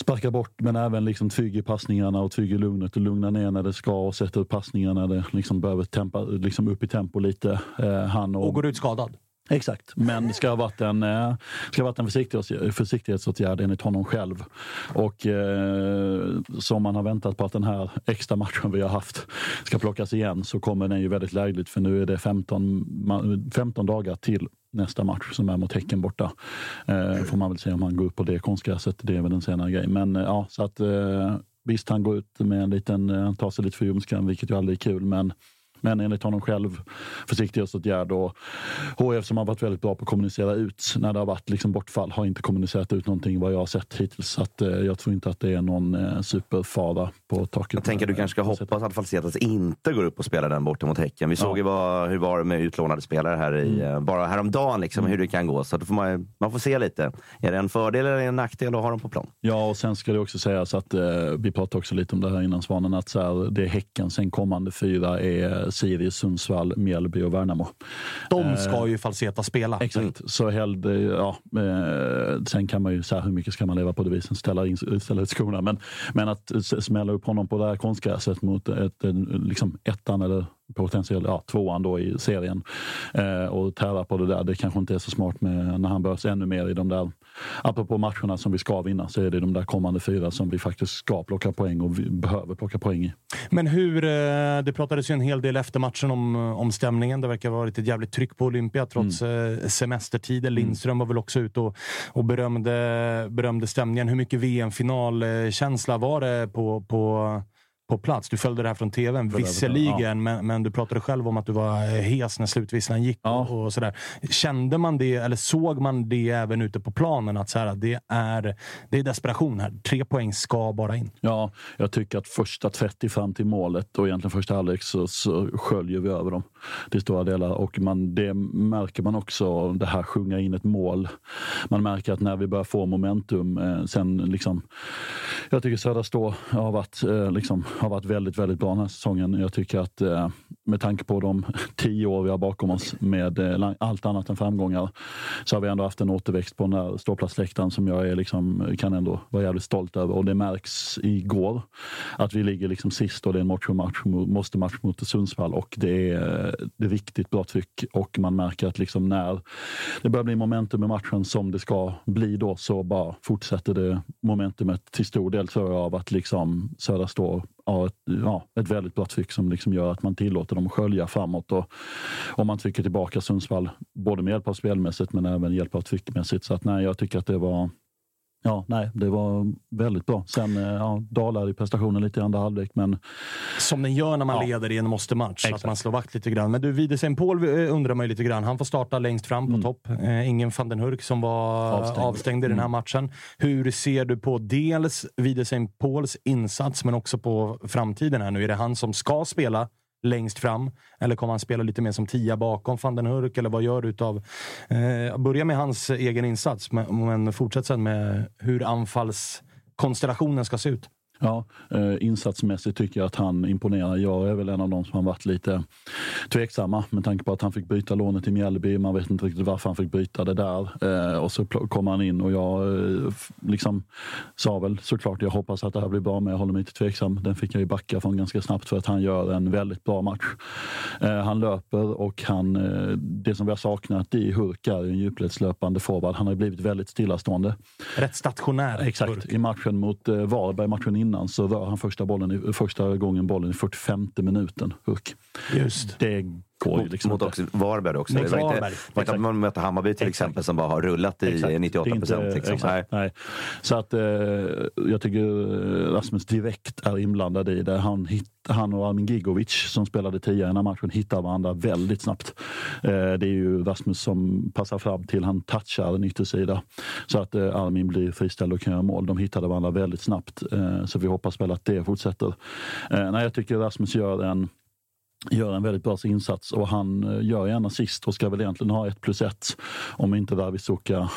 sparkar bort men även liksom trygg i passningarna och trygg i lugnet och lugnar ner när det ska och sätter upp passningarna när det liksom behöver tempa, liksom upp i tempo lite. Eh, han och, Och går ut skadad. Exakt, men det ska ha varit en, eh, ska ha varit en försiktighets, försiktighetsåtgärd enligt honom själv. Och eh, som man har väntat på att den här extra matchen vi har haft ska plockas igen så kommer den ju väldigt lägligt för nu är det 15, 15 dagar till nästa match som är mot Häcken borta. Eh, får man väl se om han går upp på det konstgräset. Det är väl en senare grej. Men eh, ja, så att eh, visst han går ut med en liten, eh, han tar sig lite för ljumsken vilket ju aldrig är kul. Men men enligt honom själv försiktighetsåtgärd och HF som har varit väldigt bra på att kommunicera ut när det har varit liksom bortfall har inte kommunicerat ut någonting vad jag har sett hittills. Så att, eh, jag tror inte att det är någon eh, superfara på taket. Jag tänker du kanske ska hoppas att Falsetas inte går upp och spelar den borta mot Häcken. Vi såg ju vad, hur det var med utlånade spelare här i, Mm. eh, bara häromdagen, liksom, hur det kan gå. Så får man, man får se lite. Är det en fördel eller en nackdel att ha dem på plan? Ja, och sen ska det också sägas att eh, vi pratade också lite om det här innan Svanen, att så här, det är Häcken, sen kommande fyra är Sirius, Sundsvall, Mjällby och Värnamo. De ska ju Falseta spela. Exakt, så hellre, ja, eh, sen kan man ju säga hur mycket ska man leva på devisen, ställa, in, ställa ut skorna. Men, men att smälla upp honom på det här konstgräset mot ett, liksom ettan eller potentiellt ja, tvåan då i serien eh, och tära på det där. Det kanske inte är så smart med, när han behövs ännu mer i de där, apropå matcherna som vi ska vinna, så är det de där kommande fyra som vi faktiskt ska plocka poäng och vi behöver plocka poäng i. Men hur, eh, det pratades ju en hel del efter matchen om, om stämningen. Det verkar ha varit ett jävligt tryck på Olympia trots Mm. eh, semestertider. Lindström var väl också ute och, och berömde, berömde stämningen. Hur mycket VM-finalkänsla var det på, på, på plats? Du följde det här från tvn, visserligen, ja. men, men du pratade själv om att du var eh, hes när slutvisslan gick. Ja. Och, och sådär. Kände man det, eller såg man det även ute på planen? Att så här, det, är, det är desperation här. Tre poäng ska bara in. Ja, jag tycker att första 30 fram till målet och egentligen första halvlek så, så sköljer vi över dem till stora delar. Och man, det märker man också, det här sjunga in ett mål. Man märker att när vi börjar få momentum, eh, sen liksom... Jag tycker Södra Stå har varit, eh, liksom, har varit väldigt, väldigt bra den här säsongen. Jag tycker att eh, med tanke på de tio år vi har bakom oss med eh, allt annat än framgångar så har vi ändå haft en återväxt på den här ståplatsläktaren som jag är liksom, kan ändå vara jävligt stolt över. Och det märks igår att vi ligger liksom sist och det är en match mot, måste match mot Sundsvall och det är, det är riktigt bra tryck och man märker att liksom när det börjar bli momentum i matchen som det ska bli då så bara fortsätter det momentumet till stor del tror jag av att liksom Södra står ja, ett, ja, ett väldigt bra tryck som liksom gör att man tillåter dem att skölja framåt. Och, och man trycker tillbaka Sundsvall, både med hjälp av spelmässigt men även hjälp av tryckmässigt. Så att nej, jag tycker att det var Ja, nej, det var väldigt bra. Sen eh, ja, dalade i prestationen lite i andra halvlek, men Som den gör när man Ja. leder i en måste-match. Att man slår vakt lite grann. Men du, Widersen Paul eh, undrar man ju lite grann. Han får starta längst fram på Mm. topp. Eh, ingen van den Hurk som var avstängd, Avstängd. i den här Mm. matchen. Hur ser du på dels Widersen Pauls insats, men också på framtiden här nu? Är det han som ska spela längst fram? Eller kommer han spela lite mer som tia bakom van den Hurk? Eller vad gör du utav... Eh, börja med hans egen insats, men, men fortsätt sen med hur anfallskonstellationen ska se ut. Ja, eh, insatsmässigt tycker jag att han imponerar. Jag är väl en av de som har varit lite tveksamma med tanke på att han fick byta lånet till Mjällby. Man vet inte riktigt varför han fick byta det där. Eh, och så kom han in och jag eh, liksom sa väl såklart jag hoppas att det här blir bra men jag håller mig inte tveksam. Den fick jag ju backa från ganska snabbt för att han gör en väldigt bra match. Han löper och han, det som vi har saknat i Hurk är en djupledslöpande forward. Han har blivit väldigt stillastående. Rätt stationär. Exakt. Hurk. I matchen mot Varberg, matchen innan, så rör han första, bollen första gången bollen i 45 minuten. Just. Det Mot, liksom mot också Varberg också. Mot det var inte, Varberg. var inte att man möter Hammarby till Exakt. exempel som bara har rullat i Exakt. 98 Det är inte- procent. Liksom. Nej. nej. Så att eh, jag tycker eh, Rasmus direkt är inblandad i det. Han, hit, han och Armin Gigovic som spelade tidigare i den här matchen hittar varandra väldigt snabbt. Eh, det är ju Rasmus som passar fram till han touchar en yttersida så att eh, Armin blir friställd och kan göra mål. De hittade varandra väldigt snabbt eh, så vi hoppas väl att det fortsätter. Eh, nej, jag tycker Rasmus gör en gör en väldigt bra insats och han eh, gör gärna sist och ska väl egentligen ha ett plus ett om inte Davidsukka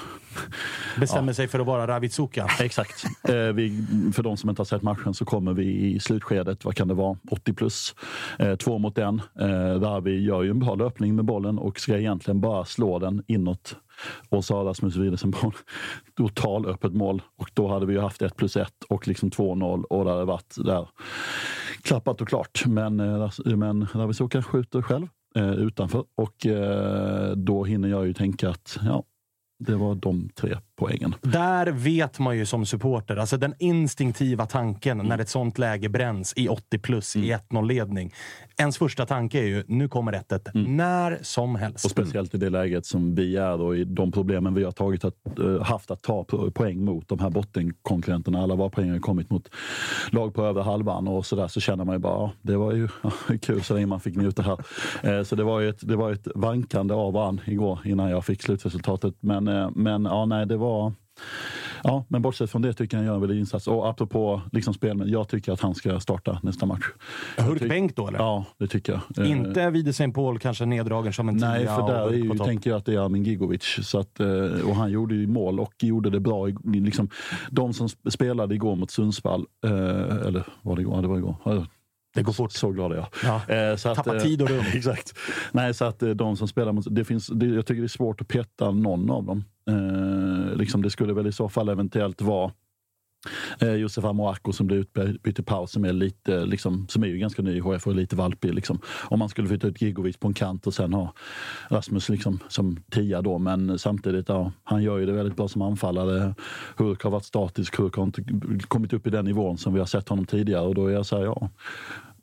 Bestämmer sig för att vara Ravitsuka. Exakt. Eh, vi, för de som inte har sett matchen så kommer vi i slutskedet, vad kan det vara, 80 plus. Eh, två mot en. Eh, Ravi gör ju en bra löpning med bollen och ska egentligen bara slå den inåt Och så har Rasmus Widesen total öppet mål och då hade vi ju haft 1 plus 1 och liksom 2-0 och det hade varit där klappat och klart. Men, eh, men Ravisoka skjuter själv eh, utanför och eh, då hinner jag ju tänka att ja, det var de tre poängen. Där vet man ju som supporter, alltså den instinktiva tanken när ett sånt läge bränns i 80 plus i 1-0-ledning. Ens första tanke är ju, nu kommer 1 när som helst. Och speciellt i det läget som vi är och i de problemen vi har tagit att, eh, haft att ta po- poäng mot de här bottenkonkurrenterna. Alla våra poäng har kommit mot lag på över halvan och så där så känner man ju bara, ja, det var ju kul så länge man fick njuta här. Eh, Så det var ju ett, det var ett vankande av varann igår innan jag fick slutresultatet. Men, eh, men ja, nej, det var Ja, men bortsett från det tycker jag han gör en väldig insats. Och apropå liksom spel, men jag tycker att han ska starta nästa match. Hurk bänk då eller? Ja, det tycker jag. Eh, Inte Widesen Paul kanske neddragen som en Nej, för där ju, tänker jag att det är Armin Gigovic. Så att, eh, och han gjorde ju mål och gjorde det bra. Liksom, de som sp- spelade igår mot Sundsvall, eh, eller var det igår? Ja, det var igår. Det går fort. Så glad är jag. Ja. Eh, så Tappa tid och rum. Exakt. Nej, så att de som spelar mot... Det finns, det, jag tycker det är svårt att peta någon av dem. Eh, liksom det skulle väl i så fall eventuellt vara eh, Josef Amoako som blev utbytt i paus som är, lite, liksom, som är ju ganska ny i HF och lite valpig. Liksom. Om man skulle flytta ut Gigovic på en kant och sen ha Rasmus liksom, som tia då. Men samtidigt, ja, han gör ju det väldigt bra som anfallare. Hurk har varit statisk, Hurk har inte kommit upp i den nivån som vi har sett honom tidigare. Och då är jag så här, ja,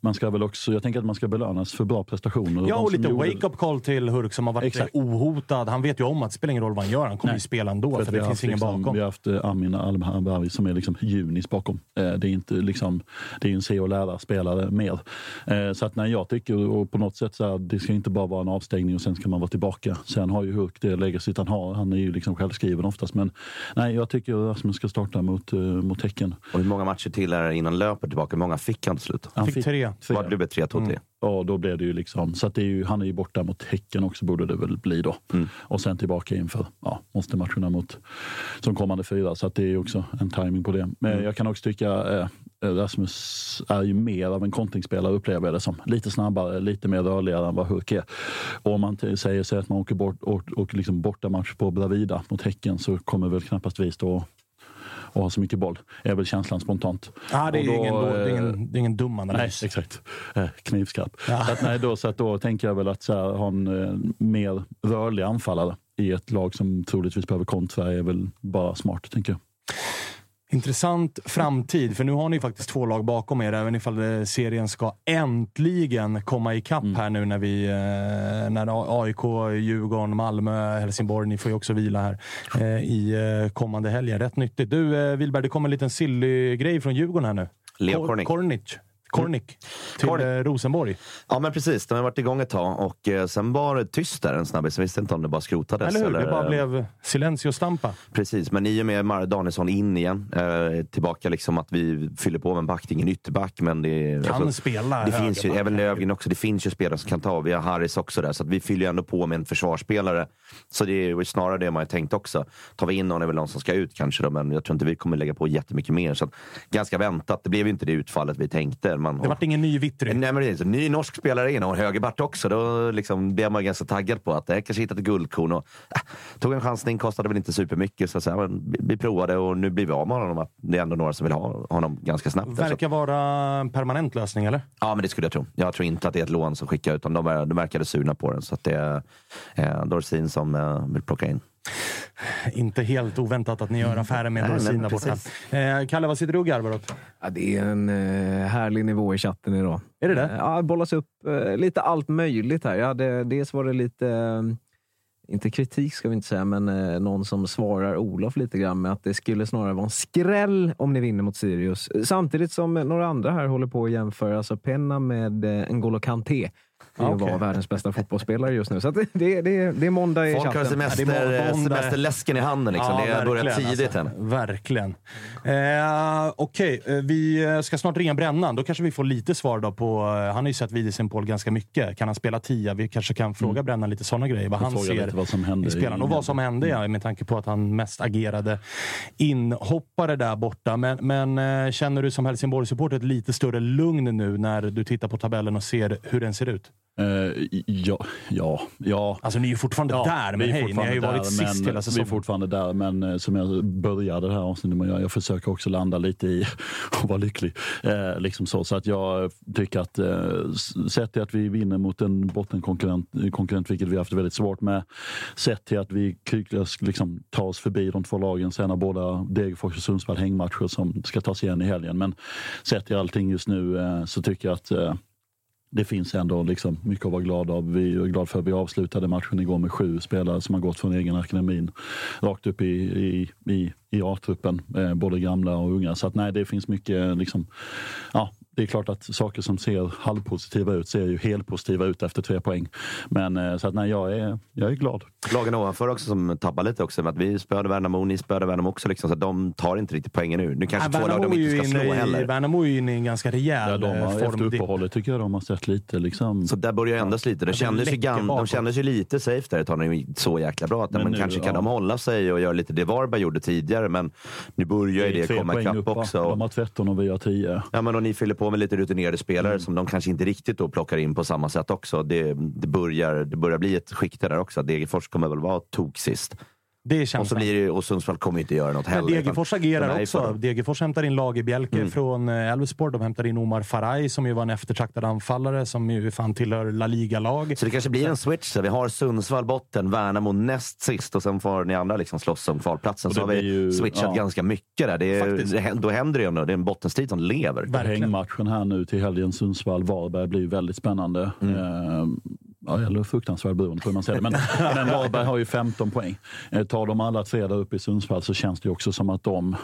man ska väl också, jag tänker att man ska belönas för bra prestationer. Ja, och som lite gjorde- wake-up call till Hurk som har varit Exakt. ohotad. Han vet ju om att det spelar ingen roll vad han gör, han kommer Nej. ju spela ändå, för, vi det finns haft ingen liksom, bakom. Vi har haft eh, Amin Al-Bawi som är liksom junis bakom. Eh, det är inte liksom, det är en se och lära-spelare mer. Eh, så att nej, jag tycker och på något sätt så här, det ska inte bara vara en avstängning och sen ska man vara tillbaka. Sen har ju Hurk det legacyt han har. Han är ju liksom självskriven oftast. Men nej, jag tycker Rasmus ska starta mot, eh, mot Häcken. Och hur många matcher till är det innan löper tillbaka? Hur många fick han till slut? Han Fick tre. Vad blev det? Tre, två, tre? Ja, då blev det ju liksom, så att det är ju, han är ju borta mot Häcken också borde det väl bli då. Och sen tillbaka inför, ja, måste matcherna mot som kommande fyra. Så det är ju också en timing på det. Men jag kan också tycka eh, Rasmus är ju mer av en kontringsspelare upplever jag det som. Lite snabbare, lite mer rörligare än vad Hurk är. Och om man säger sig att man åker bort och liksom borta match på Bravida mot Häcken så kommer väl knappast vi stå och ha så mycket boll. är väl känslan spontant. Ja, det är, då, ingen, det är eh, ingen, det är ingen dum Nej, analys. exakt. Eh, knivskarp. Så, att, nej, då, så att då tänker jag väl att så här, ha en eh, mer rörlig anfallare i ett lag som troligtvis behöver kontra är väl bara smart, tänker jag. Intressant framtid, för nu har ni faktiskt två lag bakom er, även ifall eh, serien ska äntligen komma ikapp här nu när vi, eh, när AIK, Djurgården, Malmö, Helsingborg, ni får ju också vila här eh, i kommande helgen. Rätt nyttigt. Du, Wilberg, det kommer en liten silly grej från Djurgården här nu. Leo Kor- Kornic. Kornic. Kornic. Till Kornic. eh, Rosenborg. Ja men precis, den har varit igång ett tag och eh, sen var det tyst där en snabbis. Jag visste inte om det bara skrotades. Eller hur? Det bara eh, blev silencio stampa. Precis, men i och med Mare Danielsson in igen, eh, tillbaka liksom att vi fyller på med en back, det är ingen ytterback men det alltså, Kan spela Det finns ju, även Lövgren också, det finns ju spelare som kan ta, vi har Harris också där, så vi fyller ju ändå på med en försvarsspelare. Så det är snarare det man har tänkt också. Tar vi in någon är väl någon som ska ut kanske då, men jag tror inte vi kommer lägga på jättemycket mer. Så att, ganska väntat, det blev ju inte det utfallet vi tänkte. Man, Det vart ingen ny Vittry. Nej, men det. Ny norsk spelare in och högerback också. Då liksom blev man ganska taggad på att det här kanske hittat ett guldkorn. Och, äh, tog en chansning, kostade väl inte supermycket. Så, så här, men vi, provade och nu blir vi av med honom. Att Det är ändå några som vill ha honom ganska snabbt. Så, Verkar vara en permanent lösning, eller? ja, men det skulle jag tro. Jag tror inte att det är ett lån som skickar, utan de, de verkade sugna på den. Så att det är eh, Dorsin som eh, vill plocka in. Inte helt oväntat att ni gör affärer med Dorsin där borta. Eh, Kalle, vad sitter du och garvar åt? Ja, det är en eh, härlig nivå i chatten idag. Är det det? Eh, Ja, bollas upp eh, lite allt möjligt här. Ja, det, dels var det lite, eh, inte kritik ska vi inte säga, men eh, någon som svarar Olof lite grann med att det skulle snarare vara en skräll om ni vinner mot Sirius. Samtidigt som eh, några andra här håller på att jämföra alltså Penna med eh, N'Golo Kanté. Det Okej. var världens bästa fotbollsspelare just nu. Så att det, det, det, det är måndag i Folk har chatten. semester, Ja, det är måndag. semesterläsken i handen. Liksom. det har börjat verkligen, tidigt alltså. än. Verkligen. Eh, Okej, eh, vi ska snart ringa Brännan. Då kanske vi får lite svar då på... Eh, han har ju sett Paul ganska mycket. Kan han spela tia? Vi kanske kan fråga Brännan lite sådana grejer. Vad han ser vad som hände i spelaren. Och vad som hände, ja, med tanke på att han mest agerade inhoppare där borta. Men, men eh, känner du som Helsingborg-supporter ett lite större lugn nu när du tittar på tabellen och ser hur den ser ut? Eh, ja, ja, ja. Alltså ni är ju fortfarande där, men hej, ni har ju fortfarande varit där, sist men, hela Vi är säsongen. fortfarande där, men eh, som jag började det här avsnittet med, jag, jag försöker också landa lite i att vara lycklig. Eh, liksom så, så att jag tycker att sett till att vi vinner mot en bottenkonkurrent, konkurrent, vilket vi har haft väldigt svårt med, sett till att vi kryklöst liksom, tar oss förbi de två lagen, sen har båda Degerfors och Sundsvall hängmatcher som ska tas igen i helgen. Men sett till allting just nu så tycker jag att det finns ändå liksom mycket att vara glad av. Vi är glada för att vi avslutade matchen igår med sju spelare som har gått från egen akademin rakt upp i, i, i, i A-truppen, eh, både gamla och unga. Så att nej, det finns mycket liksom, ja, det är klart att saker som ser halvpositiva ut ser ju helpositiva ut efter tre poäng. Men eh, så att nej, jag är, jag är glad. Lagen ovanför också som tappar lite också. Med att vi spöade Värnamo, ni spöade Värnamo också. Liksom, så att de tar inte riktigt poängen nu. Nu kanske Nej, två lag de inte ska slå i- heller. Värnamo är ju inne i en ganska rejäl Ja, de eh, har, efter uppehållet tycker jag de har sett lite liksom... Så där börjar ändras lite. Det de kändes, ju gam, de kändes ju lite safe där ett tag när de gick så jäkla bra. Att, Men men nu, kanske kan ja. de hålla sig och göra lite det Varberg gjorde tidigare. Men nu börjar ju det tre komma ikapp också. De har 13 och vi har 10. Ja, men och ni fyller på med lite rutinerade spelare Mm. som de kanske inte riktigt då plockar in på samma sätt också. Det, det, börjar, det börjar bli ett skikte där också. Degerfors kommer väl vara tok sist. Det är Och, så känslan. blir det, och Sundsvall kommer inte göra något Men heller. Degerfors är agerar också. Degerfors hämtar in Lage Bjelke Mm. från eh, Elfsborg. De hämtar in Omar Faraj som ju var en eftertraktad anfallare som ju fan tillhör La Liga-lag. Så det kanske blir en switch. Så vi har Sundsvall botten, Värnamo näst sist och sen får ni andra liksom slåss om kvalplatsen. Så har vi ju- switchat ja. ganska mycket där. Det är, då händer det ju ändå. Det är en bottenstrid som lever. Verkligen. Hängmatchen här nu till helgen, Sundsvall-Varberg, blir ju väldigt spännande. Mm. Eh, ja, eller fruktansvärt beroende på hur man säger det. Men, men Varberg har ju 15 poäng. Eh, tar de alla tre där uppe i Sundsvall så känns det ju också som att de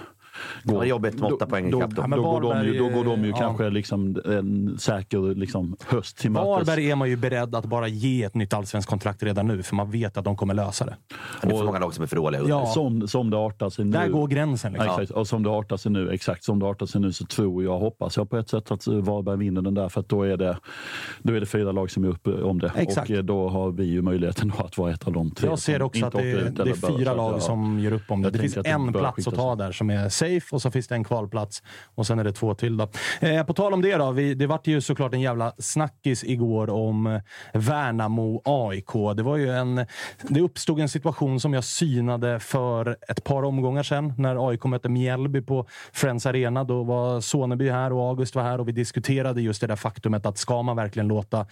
det var jobbigt med åtta då, poäng då, ikapp då. då, Ja, men går de ju, då går de ju ja. kanske liksom en säker liksom höst till mötes. Varberg är man ju beredd att bara ge ett nytt allsvenskt kontrakt redan nu, för man vet att de kommer lösa det. Det är för många lag som är för dåliga. Ja. Som, som det artar sig nu. Där går gränsen. Ja, Liksom. exakt. Och som det artar sig nu, exakt som det artar sig nu så tror jag, hoppas jag på ett sätt att Varberg vinner den där för att då är det, då är det fyra lag som är uppe om det. Exakt. Och eh, då har vi ju möjligheten då att vara ett av de tre Jag ser också att det, det är fyra lag som gör upp om det. Det finns en plats att ta där som är safe och så finns det en kvalplats och sen är det två till. Då. Eh, på tal om det då. Vi, det vart ju såklart en jävla snackis igår om eh, Värnamo-AIK. Det var ju en... Det uppstod en situation som jag synade för ett par omgångar sedan när AIK mötte Mjällby på Friends Arena. Då var Soneby här och August var här och vi diskuterade just det där faktumet att ska man verkligen låta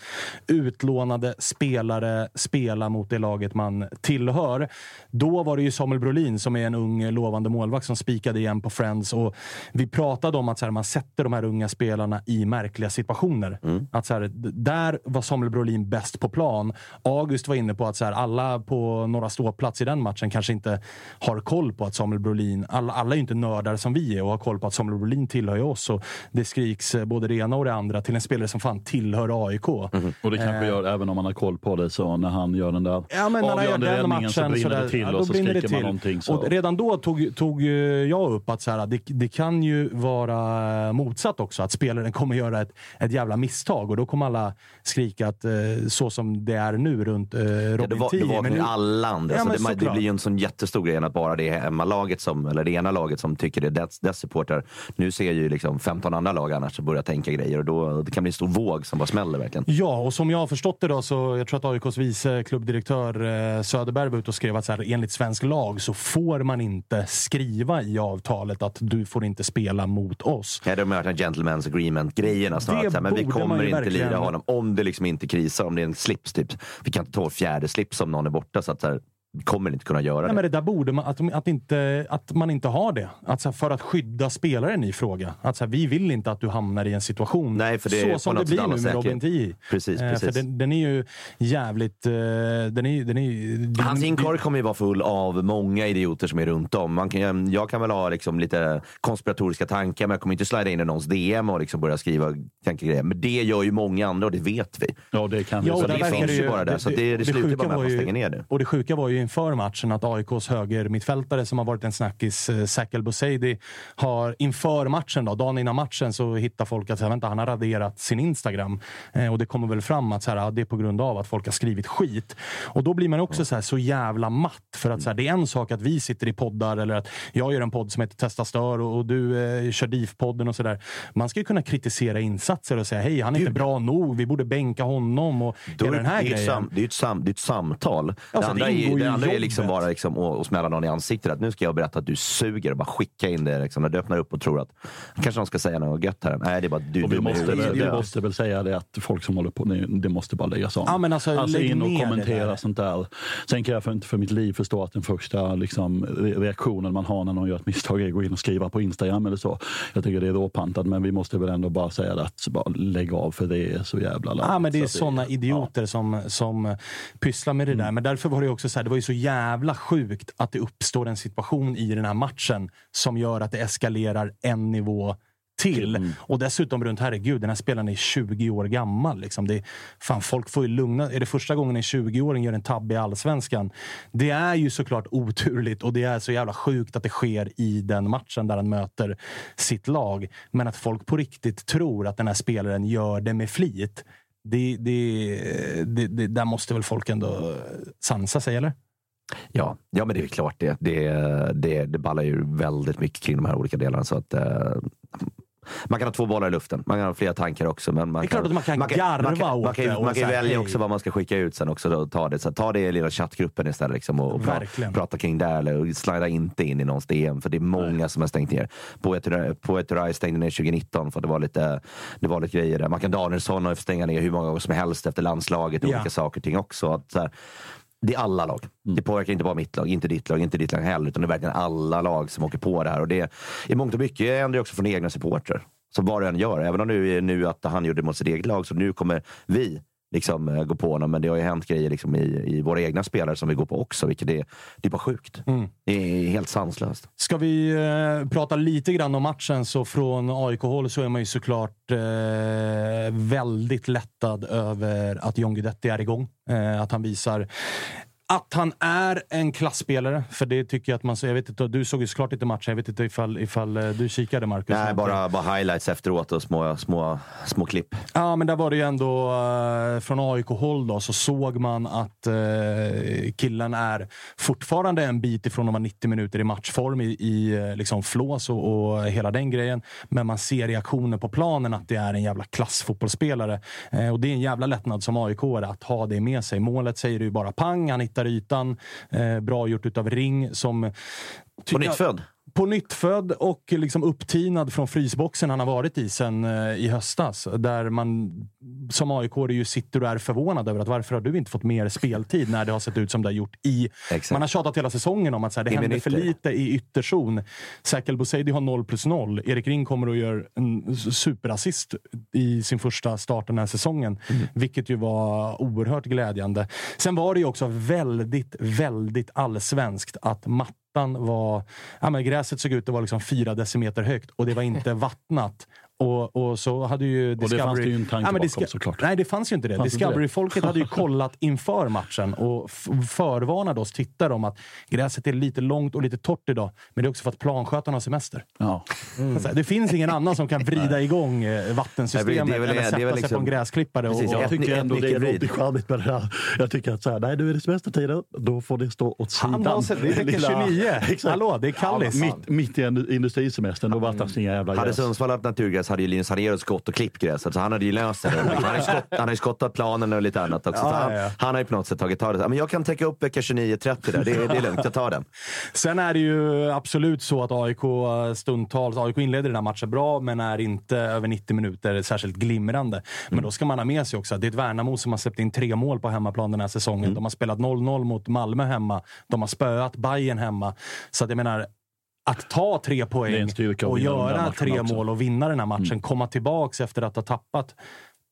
utlånade spelare spela mot det laget man tillhör. Då var det ju Samuel Brolin som är en ung lovande målvakt som spikade igen på Friends och vi pratade om att så här, man sätter de här unga spelarna i märkliga situationer. Att så här, där var Samuel Brolin bäst på plan. August var inne på att så här, alla på några ståplats i den matchen kanske inte har koll på att Samuel Brolin, alla, alla är ju inte nördar som vi är och har koll på att Samuel Brolin tillhör oss. Och det skriks eh, både det ena och det andra till en spelare som fan tillhör AIK. Och det kanske gör, även om man har koll på det, så när han gör den där Eh. Ja, men när han gör den räddningen så matchen brinner det till och så skriker man någonting. Så. Och redan då tog, tog ju jag upp att så här, det, det kan ju vara motsatt också. Att spelaren kommer göra ett, ett jävla misstag och då kommer alla skrika att eh, så som det är nu runt eh, Robin Ja, det var, det Tii, vaknar ju nu- alla andra. Ja, så men det, det blir ju en sån jättestor grej att bara det är hemmalaget som, eller det ena laget som tycker det är dess, dess supportrar. Nu ser ju liksom 15 andra lag annars börja tänka grejer och då det kan bli en stor våg som bara smäller verkligen. Ja, och som jag har förstått det då så jag tror att AIKs vice klubbdirektör eh, Söderberg var ute och skrev att så här, enligt svensk lag så får man inte skriva i avtalet att du får inte spela mot oss. Ja, de har en gentleman's agreement-grejerna snarare. Här, Men vi kommer inte verkligen- lira honom om det liksom inte krisar, om det är en slips typ. Vi kan inte ta fjärde slips om någon är borta. Så att, så här, kommer inte kunna göra Nej, det. men det där borde man, att, att, inte, att man inte har det. Att, så här, för att skydda spelaren i fråga. Att, så här, vi vill inte att du hamnar i en situation Nej, för det är så som det blir nu med Robin säkerhet. Tii. Precis, Eh, precis. För den, den är ju jävligt... eh, Den är, den är, den, Hans inkorg kommer ju vara full av många idioter som är runt om. Man kan, jag kan väl ha liksom lite konspiratoriska tankar, men jag kommer inte slida in i någons DM och liksom börja skriva tankegrejer. Men det gör ju många andra och det vet vi. Ja, det kan Ja, vi där det finns ju bara där, så det, det, det slutar bara med att man ju- stänger ner det. Och det sjuka var ju ju inför matchen att AIKs högermittfältare som har varit en snackis, eh, Sakel Bouzidi, har inför matchen, då, dagen innan matchen, så hittar folk att här, vänta, han har raderat sin Instagram. Eh, och det kommer väl fram att så här, det är på grund av att folk har skrivit skit. Och då blir man också så, här, så jävla matt. För att så här, det är en sak att vi sitter i poddar eller att jag gör en podd som heter Testa Stör och, och du eh, kör DIF-podden och sådär. Man ska ju kunna kritisera insatser och säga hej, han är inte bra nog, vi borde bänka honom och Då hela den här det, grejen. sam, det är ett sam, det ett samtal. Ja, det andra, det är, ju- i det andra är liksom bara liksom att, att smälla någon i ansiktet. Att nu ska jag berätta att du suger och bara skicka in det. Liksom, när du öppnar upp och tror att kanske någon ska säga något gött här. Nej, det är bara du. Och vi du måste, du- väl, vi måste väl säga det att folk som håller på nu, det måste bara läggas om. Ja, men alltså, lägg in och kommentera där. sånt där. Sen kan jag för, inte för mitt liv förstå att den första liksom, re- reaktionen man har när någon gör ett misstag är att gå in och skriva på Instagram eller så. Jag tycker det är råpantat, men vi måste väl ändå bara säga det att bara lägg av för det är så jävla larvigt. Ja, men det är Så att såna idioter som, som pysslar med det Mm. där. Men därför var det också så här, det var ju så jävla sjukt att det uppstår en situation i den här matchen som gör att det eskalerar en nivå till. Mm. Och dessutom runt, herregud, den här spelaren är 20 år gammal. Liksom. Det är, fan, folk får ju lugna. Är det första gången en 20-åring gör en tabbe i allsvenskan? Det är ju såklart oturligt och det är så jävla sjukt att det sker i den matchen där han möter sitt lag. Men att folk på riktigt tror att den här spelaren gör det med flit. Det, det, det, det, där måste väl folk ändå sansa sig, eller? Ja, ja, men det är klart det. Det, det. det ballar ju väldigt mycket kring de här olika delarna. Så att, eh, man kan ha två bollar i luften. Man kan ha flera tankar också. Men man Det är klart att man kan garva man kan, åt man kan, det och man kan ju säga, välja hej. också vad man ska skicka ut sen också. Då, och ta, det. Så ta det i lilla chattgruppen istället liksom, och pra, prata kring det. Eller slida inte in i någons DM. För det är många som har stängt ner. Poeturai stängde ner 2019 för det var lite, det var lite grejer där. Mackan Danielsson har stänga ner hur många gånger som helst efter landslaget. Och Ja. olika saker och ting också. Att, så här, det är alla lag. Det påverkar inte bara mitt lag, inte ditt lag, inte ditt lag heller. Utan det är verkligen alla lag som åker på det här. Och det i mångt och mycket händer det också från egna supportrar. Så vad det än gör. Även om nu, nu att han gjorde det mot sitt eget lag, så nu kommer vi liksom eh, gå på honom. Men det har ju hänt grejer liksom i, i våra egna spelare som vi går på också. Vilket är, det är bara sjukt. Det är helt sanslöst. Ska vi eh, prata lite grann om matchen så från AIK-håll så är man ju såklart eh, väldigt lättad över att John Guidetti är igång. Eh, att han visar att han är en klassspelare. För det tycker jag att man... Jag vet inte, du såg ju såklart inte matchen. Jag vet inte ifall, ifall eh, du kikade, Marcus. Nej, bara, bara highlights efteråt och små, små, små klipp. Ja, men där var det ju ändå eh, från AIK-håll då, så såg man att eh, killen är fortfarande en bit ifrån att vara 90 minuter i matchform i, i liksom flås och, och hela den grejen. Men man ser reaktionen på planen att det är en jävla klassfotbollsspelare. Eh, och det är en jävla lättnad som aik att ha det med sig. Målet säger du bara pang, han hittar ytan. Eh, bra gjort utav Ring som... På nytt född. På nyttfödd och liksom upptinad från frysboxen han har varit i sen eh, i höstas. Där man som aik ju sitter och är förvånad över att varför har du inte fått mer speltid när det har sett ut som det har gjort i... Exakt. Man har tjatat hela säsongen om att så här, det I händer för minuter. lite i ytterzon. Sakel Bouzidi har 0 plus 0. Erik Ring kommer och gör en superassist i sin första start den här säsongen. Mm. Vilket ju var oerhört glädjande. Sen var det ju också väldigt, väldigt allsvenskt att ytan var... Ja, men gräset såg ut att vara liksom fyra decimeter högt och det var inte vattnat. Och, och så hade ju det fanns det ju en tanke men bakom, såklart. Nej, det fanns ju inte det. Det? Discovery-folket hade ju kollat inför matchen och förvarnade oss tittare om att gräset är lite långt och lite torrt idag. Men det är också för att planskötarna har semester. Ja. Här, Det finns ingen annan som kan vrida igång eh, vattensystemet Nej, det är väl- eller det är sätta sig liksom- på en gräsklippare. Och, Precis, och, Jag tycker Ett- ändå det är charmigt med det här. Jag tycker att så här, nej, nu är det semestertider, då får det stå åt sidan. Han har sett- det är vecka Lilla- 29. Exakt. Hallå, det är kallis. Ja, mitt, mitt i industrisemestern, då fattas inga jävla Hade gräs. Sundsvall haft naturgräs hade ju Linus Hanéus gått och klippt gräset, så han hade ju löst det. Han har ju, skott, han har ju skottat planen och lite annat också. så Ja, han, ja, han har ju på något sätt tagit tag i det. Men jag kan täcka upp vecka 29-30 där, det, är- det är lugnt, jag tar den. Sen är det ju absolut så att AIK stundtals, AIK inleder den här matchen bra, men är inte över 90 minuter särskilt glimrande. Men då ska man ha med sig också att det är ett Värnamo som har släppt in tre mål på hemmaplan den här säsongen. De har spelat 0-0 mot Malmö hemma. De har spöat Bayern hemma. Så att jag menar, att ta tre poäng och göra tre också. mål och vinna den här matchen, komma tillbaks efter att ha tappat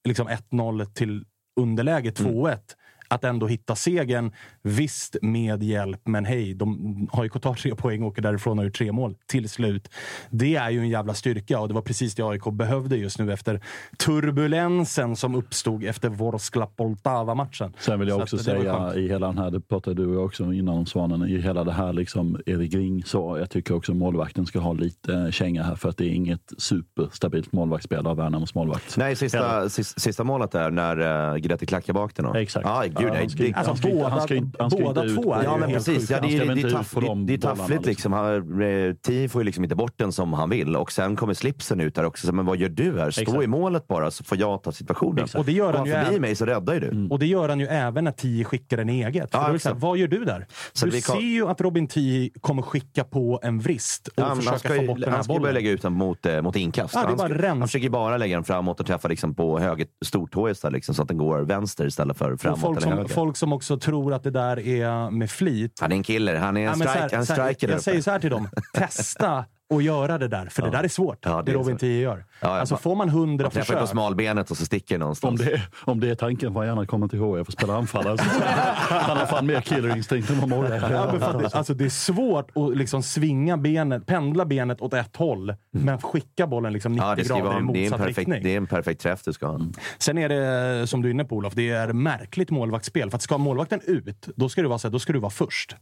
liksom 1-0 till underläge 2-1 att ändå hitta segern. Visst med hjälp, men hej, de har ju tar tre poäng och åker därifrån och har gjort tre mål till slut. Det är ju en jävla styrka och det var precis det AIK behövde just nu efter turbulensen som uppstod efter Vorskla Poltava-matchen. Sen vill jag Så också säga i hela den här, det pratade du och jag också innan om Svanen, i hela det här liksom Erik Ring så jag tycker också målvakten ska ha lite eh, känga här för att det är inget superstabilt målvaktsspel av Värnamos målvakt. Nej, sista, sista, sista målet där när uh, Guidetti klackar bak den. Exakt. Ja, gud, Ja, nej, han ska det, inte- Alltså, han ska inte- båda- han ska inte- han ska båda inte två är ju Ja, men helt precis. Ja, det, Han ska det, inte taff, det, de det är taffligt liksom. Han- eh, Tio får ju liksom inte bort den som han vill och sen kommer slipsen ut där också. Så, men vad gör du här? Stå Exakt. i målet bara så får jag ta situationen. Och det gör han Kom ju förbi även- mig så räddar ju du. Och det gör han ju även när Tio skickar den eget. Ja, det här, exakt. vad gör du där? Så du kan- ser ju att Robin Tio kommer skicka på en vrist och Ja, han försöka ska, få ju, bort den här han ska ju börja bollen. lägga ut den mot, eh, mot inkast. Ja, det han, ska, han försöker bara lägga den framåt och träffa liksom på höger stortået där, liksom, så att den går vänster istället för framåt som, folk som också tror att det där är med flit. Han är en killer. Han är en, Ja, här- striker jag säger så här till dem. Testa att göra det där, för det där är svårt. Ja, det det är Robin. Tio gör. Ja, ja, alltså man- får man hundra Man träffar ju på försök. smalbenet och så sticker det Om någonstans. det, om det är tanken får han gärna komma till HIF och spela anfallare. Så Han har fan mer killerinstinkt än vad många Ja, alltså det är svårt att liksom svinga benet, pendla benet åt ett håll, men skicka bollen liksom 90 Ja, grader i vara, det, är en motsatt perfekt, riktning. det är en perfekt träff du ska ha. Sen är det, som du är inne på Olof, det är märkligt målvaktsspel. För att ska målvakten ut, då ska du vara, så här, då ska du vara först.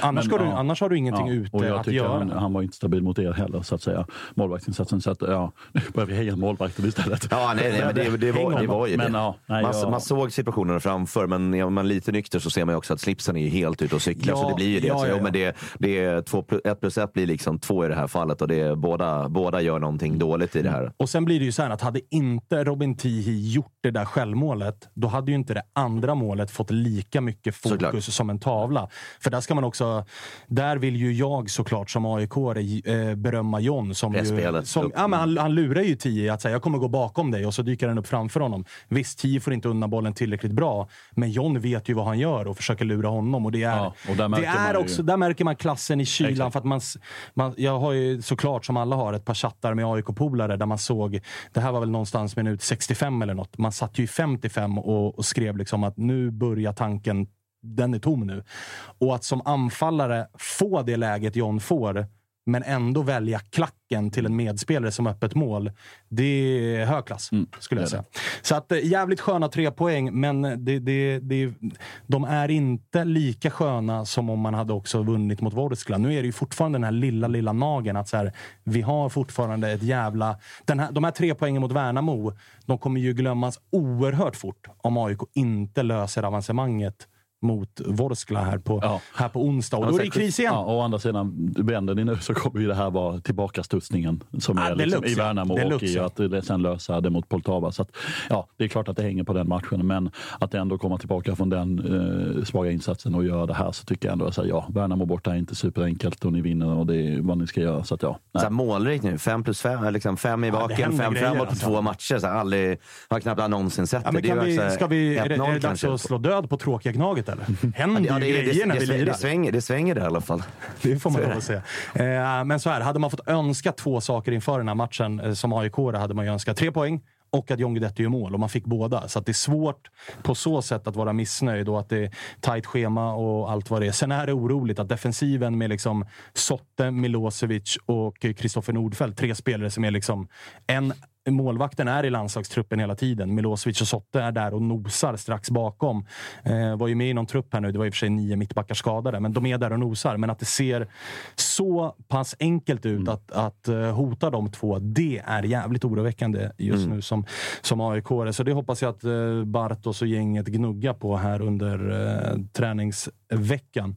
Annars, Men, du, ja. annars har du ingenting Ja, och ute jag att tycker göra. Han, han var inte stabil mot er heller, så att säga. Målvaktsinsatsen. Så att, ja, nu börjar vi heja målvakten istället. Ja, nej, nej, men det, det, var, det var ju Men, det. ja, nej, man, jag- man såg situationerna framför, men är man lite nykter så ser man ju också att slipsen är ju helt ute och cyklar. Ja, så det blir ju det. ja, så, ja, jo, ja. men det, det är två, plus- ett plus ett blir liksom två i det här fallet och det är, båda, båda gör någonting dåligt i det här. Och sen blir det ju så här att hade inte Robin Tihi gjort det där självmålet, då hade ju inte det andra målet fått lika mycket fokus Såklart. som en tavla. För där ska man också... Där vill ju jag såklart som aik eh, berömma John. Som ju, som, ja, men han, han lurar ju Tihi att säga jag kommer gå bakom dig och så dyker den upp framför honom. Visst, Tihi får inte undan bollen tillräckligt bra, men John vet ju vad han gör och försöker lura honom. Och det är, Ja, och där det märker man är ju- också, där märker man klassen i kylan. Exakt. För att man, man, jag har ju såklart, som alla har, ett par chattar med AIK-polare där man såg, det här var väl någonstans minut 65 eller något. Man satt ju i 55 och, och skrev liksom att nu börjar tanken, den är tom nu. Och att som anfallare få det läget John får, men ändå välja klacken till en medspelare som öppet mål. Det är hög klass, skulle jag säga. Så att, eh, jävligt sköna tre poäng, men det, det, det, de är inte lika sköna som om man hade också vunnit mot Vorskla. Nu är det ju fortfarande den här lilla, lilla nagen att så här, vi har fortfarande ett jävla... Den här, de här tre poängen mot Värnamo, de kommer ju glömmas oerhört fort om AIK inte löser avancemanget mot Vorskla här på, Ja. här på onsdag. Och då är det kris igen. Ja, å andra sidan, vänder ni nu så kommer ju det här vara tillbakastudsningen som Ja, är liksom i ja. Värnamo och i ja. att det sen lösa det mot Poltava. Så att, ja, det är klart att det hänger på den matchen, men att ändå komma tillbaka från den eh, svaga insatsen och göra det här så tycker jag ändå att säga, ja, Värnamo borta är inte superenkelt och ni vinner och det är vad ni ska göra. Så att, ja, Så nej. här målrikt nu. Fem plus fem, liksom fem i baken, händer fem framåt på alltså. två matcher. Så här, aldrig, har knappt någonsin sett Ja, men det. kan det är vi, ska vi, är, det, 1-0 är det dags att slå död på tråkiga Gnaget eller? Händer Ja, det, ju det, det, grejer när det, vi svänger, lirar. det, svänger, det svänger det i alla fall. Det får man lov att säga. Eh, men så här, hade man fått önska två saker inför den här matchen eh, som aik hade man ju önskat tre poäng och att John Guidetti gör mål och man fick båda. Så det är svårt på så sätt att vara missnöjd och att det är tajt schema och allt vad det är. Sen är det oroligt att defensiven med liksom Sotte, Milosevic och Kristoffer Nordfeldt, tre spelare som är liksom en Målvakten är i landslagstruppen hela tiden. Milosevic och Sotte är där och nosar strax bakom. Eh, var ju med i någon trupp här nu. Det var i och för sig nio mittbackar skadade, men de är där och nosar. Men att det ser så pass enkelt ut att, att eh, hota de två, det är jävligt oroväckande just nu som, som aik Så det hoppas jag att eh, Bartos och gänget gnuggar på här under eh, träningsveckan.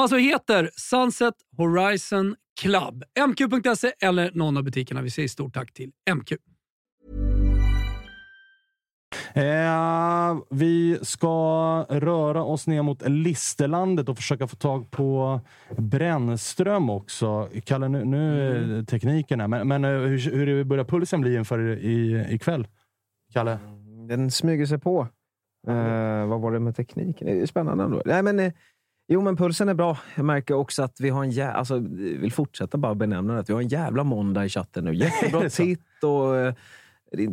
alltså heter Sunset Horizon Club. MQ.se eller någon av butikerna. Vi säger stort tack till MQ. Eh, vi ska röra oss ner mot Listerlandet och försöka få tag på Brännström också. Kalle, nu, nu är tekniken här, men, men eh, hur, hur börjar pulsen bli inför i, ikväll? Kalle? Den smyger sig på. Eh, vad var det med tekniken? Det är spännande ändå. Nej, men, eh, jo, men pulsen är bra. Jag märker också att vi har en jä- alltså, vill fortsätta bara benämna det. Vi har en jävla måndag i chatten nu. Jättebra titt och eh,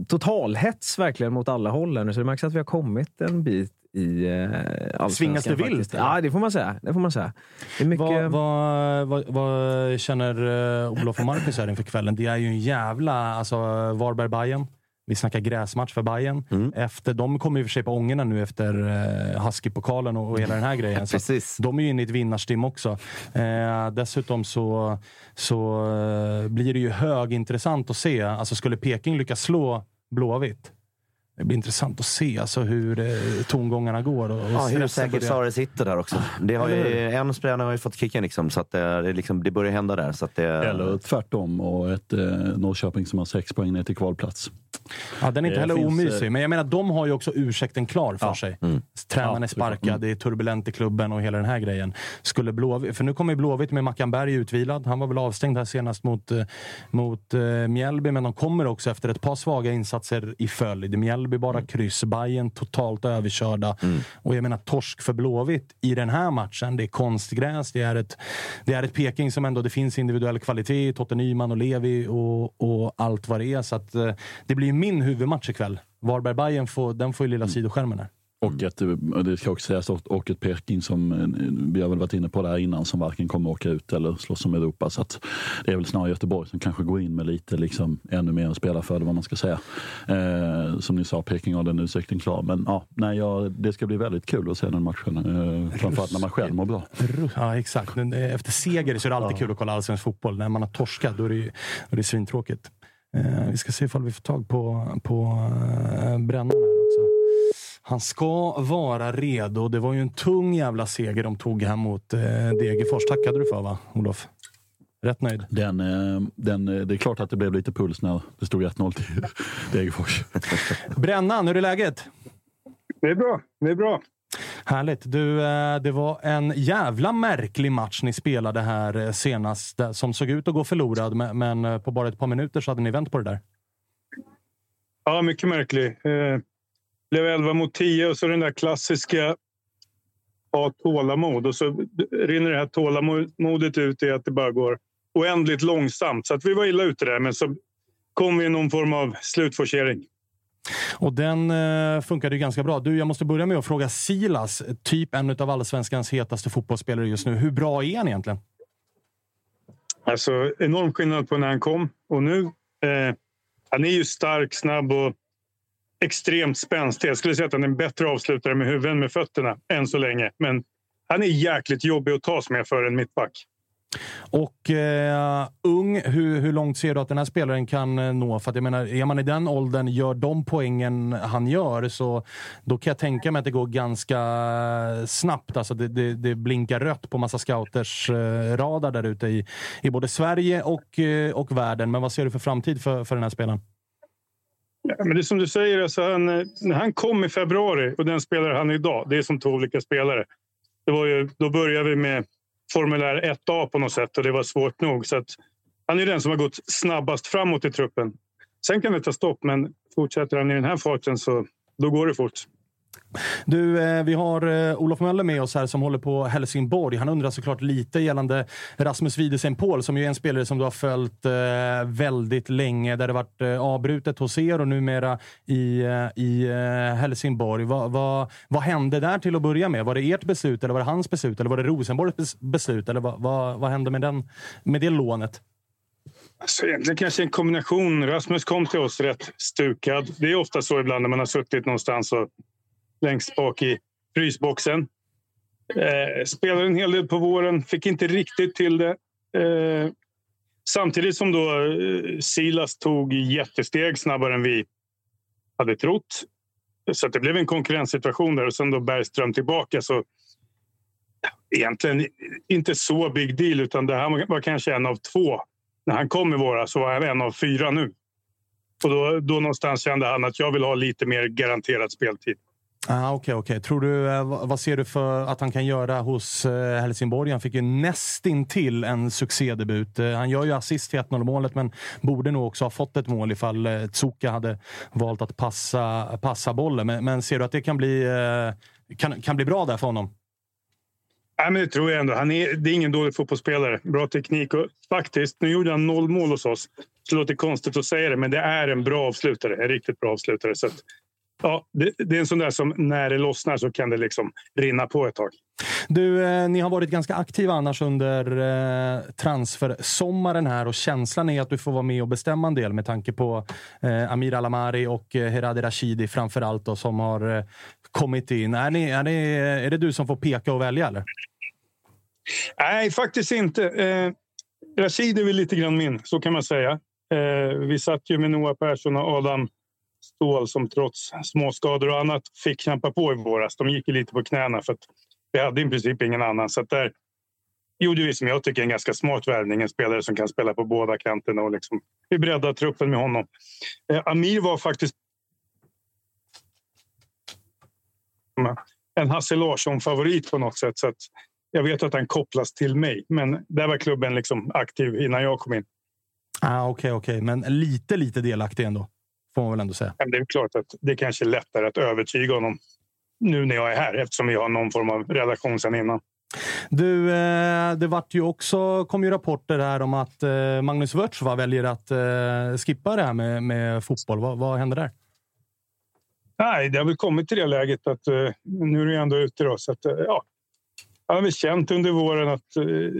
totalhets verkligen mot alla håll. här nu. Så det märks att vi har kommit en bit i eh. Svingas det vilt? Ja, det får man säga. Det får man säga. Det är mycket... Vad, vad, vad, vad känner uh, Olof och Marcus här inför kvällen? Det är ju en jävla... Alltså, varberg bayern Vi snackar gräsmatch för Bayern. Mm. Efter, de kommer i och för sig på ångorna nu efter uh, Husky-pokalen och, och hela den här grejen. Så Precis. de är ju inne i ett vinnarstim också. Eh, dessutom så, så eh, blir det ju högintressant att se. Alltså skulle Peking lyckas slå Blåvitt det blir intressant att se alltså, hur eh, tongångarna går. Och, och Ja, hur säkert Sare sitter där också. Det har ju, en spelare har ju fått kicken, liksom, så att det, det, liksom, det börjar hända där. Så att det, Eller tvärtom och ett eh, Norrköping som har sex poäng ner till kvalplats. Ja, den är inte Det heller finns, omysig, eh, men jag menar de har ju också ursäkten klar för Ja. sig. Mm. Tränaren är sparkad, mm. det är turbulent i klubben och hela den här grejen. Skulle Blåvitt, för nu kommer ju Blåvitt med Mackan Berg utvilad. Han var väl avstängd här senast mot, eh, mot eh, Mjällby, men de kommer också efter ett par svaga insatser i följd. Mjällby bara kryss, Bayern totalt överkörda. Och jag menar torsk för Blåvitt i den här matchen. Det är konstgräs, det är ett, det är ett Peking som ändå, det finns individuell kvalitet i Totte Nyman och Levi och, och allt vad det är. Så att, eh, det blir ju min huvudmatch ikväll. varberg bayern får, den får ju lilla sidoskärmen här. Och ett, och det ska också sägas, och- ett Peking som, eh, vi har väl varit inne på det här innan, som varken kommer åka ut eller slåss om Europa. Så det är väl snarare Göteborg som kanske går in med lite liksom, ännu mer att spela för det, vad man ska säga. Eh, som ni sa, Peking har den utsikten klar. Men ja, nej, ja, det ska bli väldigt kul att se den matchen. Eh, framförallt när man själv mår bra. Ja, exakt. Eh, Efter seger så är det alltid kul att kolla allsvensk fotboll. När man har torskat, då är det, då är det svintråkigt. Eh, vi ska se ifall vi får tag på, på eh, brännaren här också. Han ska vara redo. Det var ju en tung jävla seger de tog här mot eh, Degerfors. Tackade du för va, Olof? Rätt nöjd? Den, eh, den, eh, det är klart att det blev lite puls när det stod 1-0 till Degerfors. Brännan, hur är läget? Det är bra. Det är bra. Härligt. Du, eh, det var en jävla märklig match ni spelade här eh, senast eh, som såg ut att gå förlorad, men, på bara ett par minuter så hade ni vänt på det där. Ja, mycket märklig. Eh, blev 11 mot 10 och så den där klassiska ha tålamod. Och så rinner det här tålamodet ut i att det bara går oändligt långsamt. Så att vi var illa ute där, men så kom vi i någon form av slutforcering. Och den eh, funkade ju ganska bra. Du, jag måste börja med att fråga Silas, typ en av allsvenskans hetaste fotbollsspelare just nu. Hur bra är han egentligen? Alltså enorm skillnad på när han kom och nu. Eh, han är ju stark, snabb och extremt spänstig. Jag skulle säga att han är en bättre avslutare med huvudet än med fötterna än så länge. Men han är jäkligt jobbig att tas med för en mittback. Och eh, ung, hur, hur långt ser du att den här spelaren kan eh, nå? För att jag menar, är man i den åldern, gör de poängen han gör, så då kan jag tänka mig att det går ganska snabbt. Alltså det, det, det blinkar rött på massa scouters eh, radar där ute i, i både Sverige och, eh, och världen. Men vad ser du för framtid för, för den här spelaren? Ja, men det är som du säger, alltså han, när han kom i februari och den spelare han är idag, det är som två olika spelare. Det var ju, då började vi med formulär 1A på något sätt och det var svårt nog. Så att, han är den som har gått snabbast framåt i truppen. Sen kan det ta stopp, men fortsätter han i den här farten så då går det fort. Du, eh, vi har eh, Olof Möller med oss här som håller på Helsingborg. Han undrar såklart lite gällande Rasmus Widesen Paul som ju är en spelare som du har följt eh, väldigt länge. Där det varit eh, avbrutet hos er och numera i, eh, i eh, Helsingborg. Va, va, vad hände där till att börja med? Var det ert beslut eller var det hans beslut? Eller var det Rosenborgs beslut? Eller vad, vad, vad hände med, den, med det lånet? Alltså, egentligen kanske en kombination. Rasmus kom till oss rätt stukad. Det är ofta så ibland när man har suttit någonstans och längst bak i frysboxen. Eh, spelade en hel del på våren, fick inte riktigt till det. Eh, samtidigt som då eh, Silas tog jättesteg snabbare än vi hade trott. Så att det blev en konkurrenssituation där och sen då Bergström tillbaka. Så egentligen inte så big deal utan det här var kanske en av två. När han kom i våras så var han en av fyra nu. Och då, då någonstans kände han att jag vill ha lite mer garanterad speltid. Ah, Okej, okay. Tror du, eh, vad vad ser du för att han kan göra hos eh, Helsingborg? Han fick ju nästintill en succédebut. Eh, Han gör ju assist till 1-0 målet, men borde nog också ha fått ett mål ifall eh, Tsuka hade valt att passa, passa bollen. Men, men ser du att det kan bli, eh, kan, kan bli bra där för honom? Nej, men det tror jag ändå. Han är, det är ingen dålig fotbollsspelare. Bra teknik. Och faktiskt, nu gjorde han noll mål hos oss. Det låter konstigt att säga det, men det är en bra avslutare. En riktigt bra avslutare. Så att, ja, det, det är en sån där som när det lossnar så kan det liksom rinna på ett tag. Du, eh, ni har varit ganska aktiva annars under eh, transfersommaren här och känslan är att du får vara med och bestämma en del med tanke på eh, Amir Alamari och eh, Heradi Rashidi framför allt då, som har eh, kommit in. Är, ni, är, ni, är det du som får peka och välja eller? Nej, faktiskt inte. Eh, Rashid är väl lite grann min, så kan man säga. Eh, vi satt ju med Noah Persson och Adam stål som trots småskador och annat fick kämpa på i våras. De gick lite på knäna för att vi hade i princip ingen annan. Så att där gjorde vi som jag tycker en ganska smart värvning. En spelare som kan spela på båda kanterna och liksom, vi breddade truppen med honom. Eh, Amir var faktiskt en Hasse Larsson-favorit på något sätt. Så att jag vet att han kopplas till mig, men där var klubben liksom aktiv innan jag kom in. Ah, Okej, okej. Men lite, lite delaktig ändå. Får man väl ändå säga. Det är klart att det kanske är lättare att övertyga honom nu när jag är här eftersom vi har någon form av relation sedan innan. Du, eh, det vart ju också, kom ju rapporter här om att eh, Magnus Wirtz va, väljer att eh, skippa det här med, med fotboll. Vad, vad händer där? Nej, det har väl kommit till det läget att nu är det ändå ute. Då, så att, ja, han har väl känt under våren att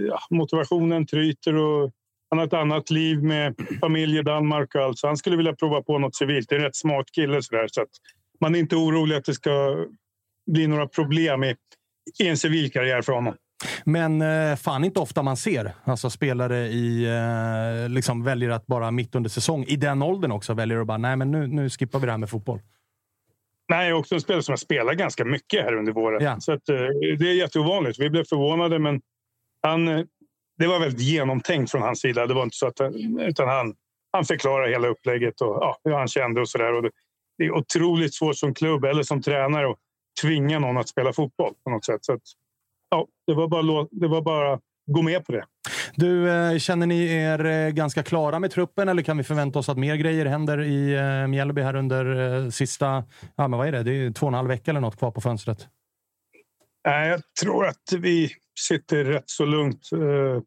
ja, motivationen tryter och han har ett annat liv med familj i Danmark och allt. Så han skulle vilja prova på något civilt. Det är en rätt smart kille så, där, så att man är inte orolig att det ska bli några problem i, i en civilkarriär för honom. Men eh, fan inte ofta man ser alltså spelare i, eh, liksom väljer att bara mitt under säsong, i den åldern också, väljer att bara nej men nu, nu skippar vi det här med fotboll. Nej, också en spelare som har spelat ganska mycket här under våren. Så att, eh, det är jätteovanligt. Vi blev förvånade, men han, det var väldigt genomtänkt från hans sida. Det var inte så att utan han, han förklarade hela upplägget och ja, hur han kände och så där. Och det, det är otroligt svårt som klubb eller som tränare att tvinga någon att spela fotboll på något sätt. Så att, ja, det var bara det var bara gå med på det. Du, eh, känner ni er eh, ganska klara med truppen eller kan vi förvänta oss att mer grejer händer i eh, Mjällby här under sista, ja men vad är det, det är två och en halv vecka eller något kvar på fönstret? Nej, jag tror att vi sitter rätt så lugnt. Eh, uh,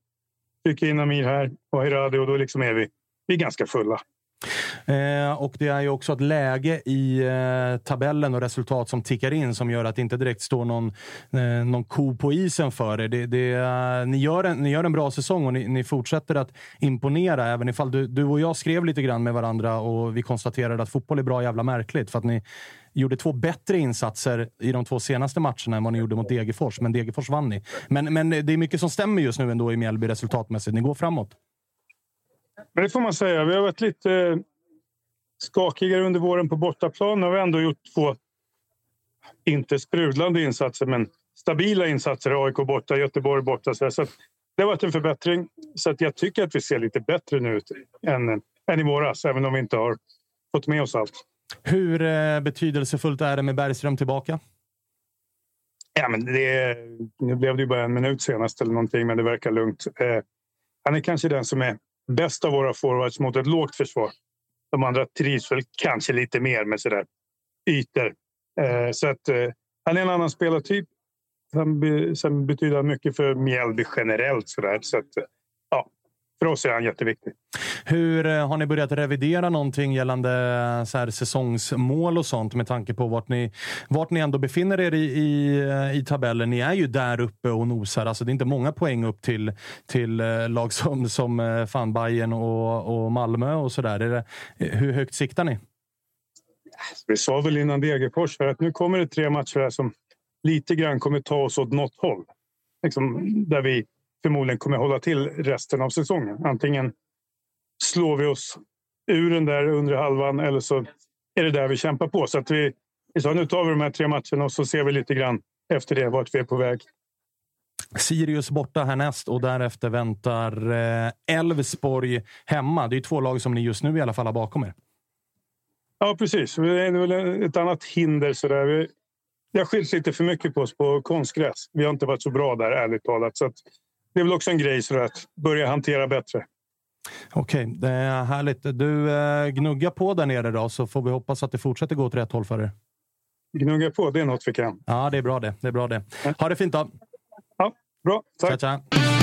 Trycker in Amir här och Hiradi och då liksom är vi, vi är ganska fulla. Eh, och det är ju också ett läge i eh, tabellen och resultat som tickar in som gör att det inte direkt står någon, eh, någon ko på isen för er. Det, det, eh, ni, gör en, ni gör en bra säsong och ni, ni fortsätter att imponera. Även ifall du, du och jag skrev lite grann med varandra och vi konstaterade att fotboll är bra jävla märkligt. För att ni gjorde två bättre insatser i de två senaste matcherna än vad ni gjorde mot Degerfors. Men Degerfors vann ni. Men, men det är mycket som stämmer just nu ändå i Mjällby resultatmässigt. Ni går framåt. Men det får man säga. Vi har varit lite eh, skakigare under våren på bortaplan. Nu har vi ändå gjort två, inte sprudlande insatser, men stabila insatser. AIK borta, Göteborg borta. Så, så att det har varit en förbättring. Så att jag tycker att vi ser lite bättre nu ut än, än i våras, även om vi inte har fått med oss allt. Hur eh, betydelsefullt är det med Bergström tillbaka? Ja, men det, nu blev det ju bara en minut senast eller någonting, men det verkar lugnt. Eh, han är kanske den som är bäst av våra forwards mot ett lågt försvar. De andra trivs väl kanske lite mer med sådär ytor. Eh, så att, eh, han är en annan spelartyp. Sen, be, sen betyder han mycket för Mjällby generellt. Sådär. så att, eh, för oss är han jätteviktig. Hur eh, Har ni börjat revidera någonting gällande eh, så här, säsongsmål och sånt med tanke på vart ni, vart ni ändå befinner er i, i, eh, i tabellen? Ni är ju där uppe och nosar. Alltså, det är inte många poäng upp till, till lag som, som fan Bayern och, och Malmö och sådär. Hur högt siktar ni? Vi sa väl innan Degerfors att nu kommer det tre matcher här som lite grann kommer ta oss åt något håll. Liksom, där vi förmodligen kommer hålla till resten av säsongen. Antingen slår vi oss ur den där undre halvan eller så är det där vi kämpar på. Så att vi, vi sa nu tar vi de här tre matcherna och så ser vi lite grann efter det vart vi är på väg. Sirius borta härnäst och därefter väntar eh, Elfsborg hemma. Det är två lag som ni just nu i alla fall har bakom er. Ja, precis. Det är väl ett annat hinder. Sådär. Vi, det har skilt lite för mycket på oss på konstgräs. Vi har inte varit så bra där, ärligt talat. Så det är väl också en grej sådär, att börja hantera bättre. Okej, det är härligt. Du eh, gnuggar på där nere då, så får vi hoppas att det fortsätter gå åt rätt håll för er. Gnugga på, det är något vi kan. Ja, det är bra det. det, är bra det. Ha det fint då! Ja, bra. Tack! Tja, tja.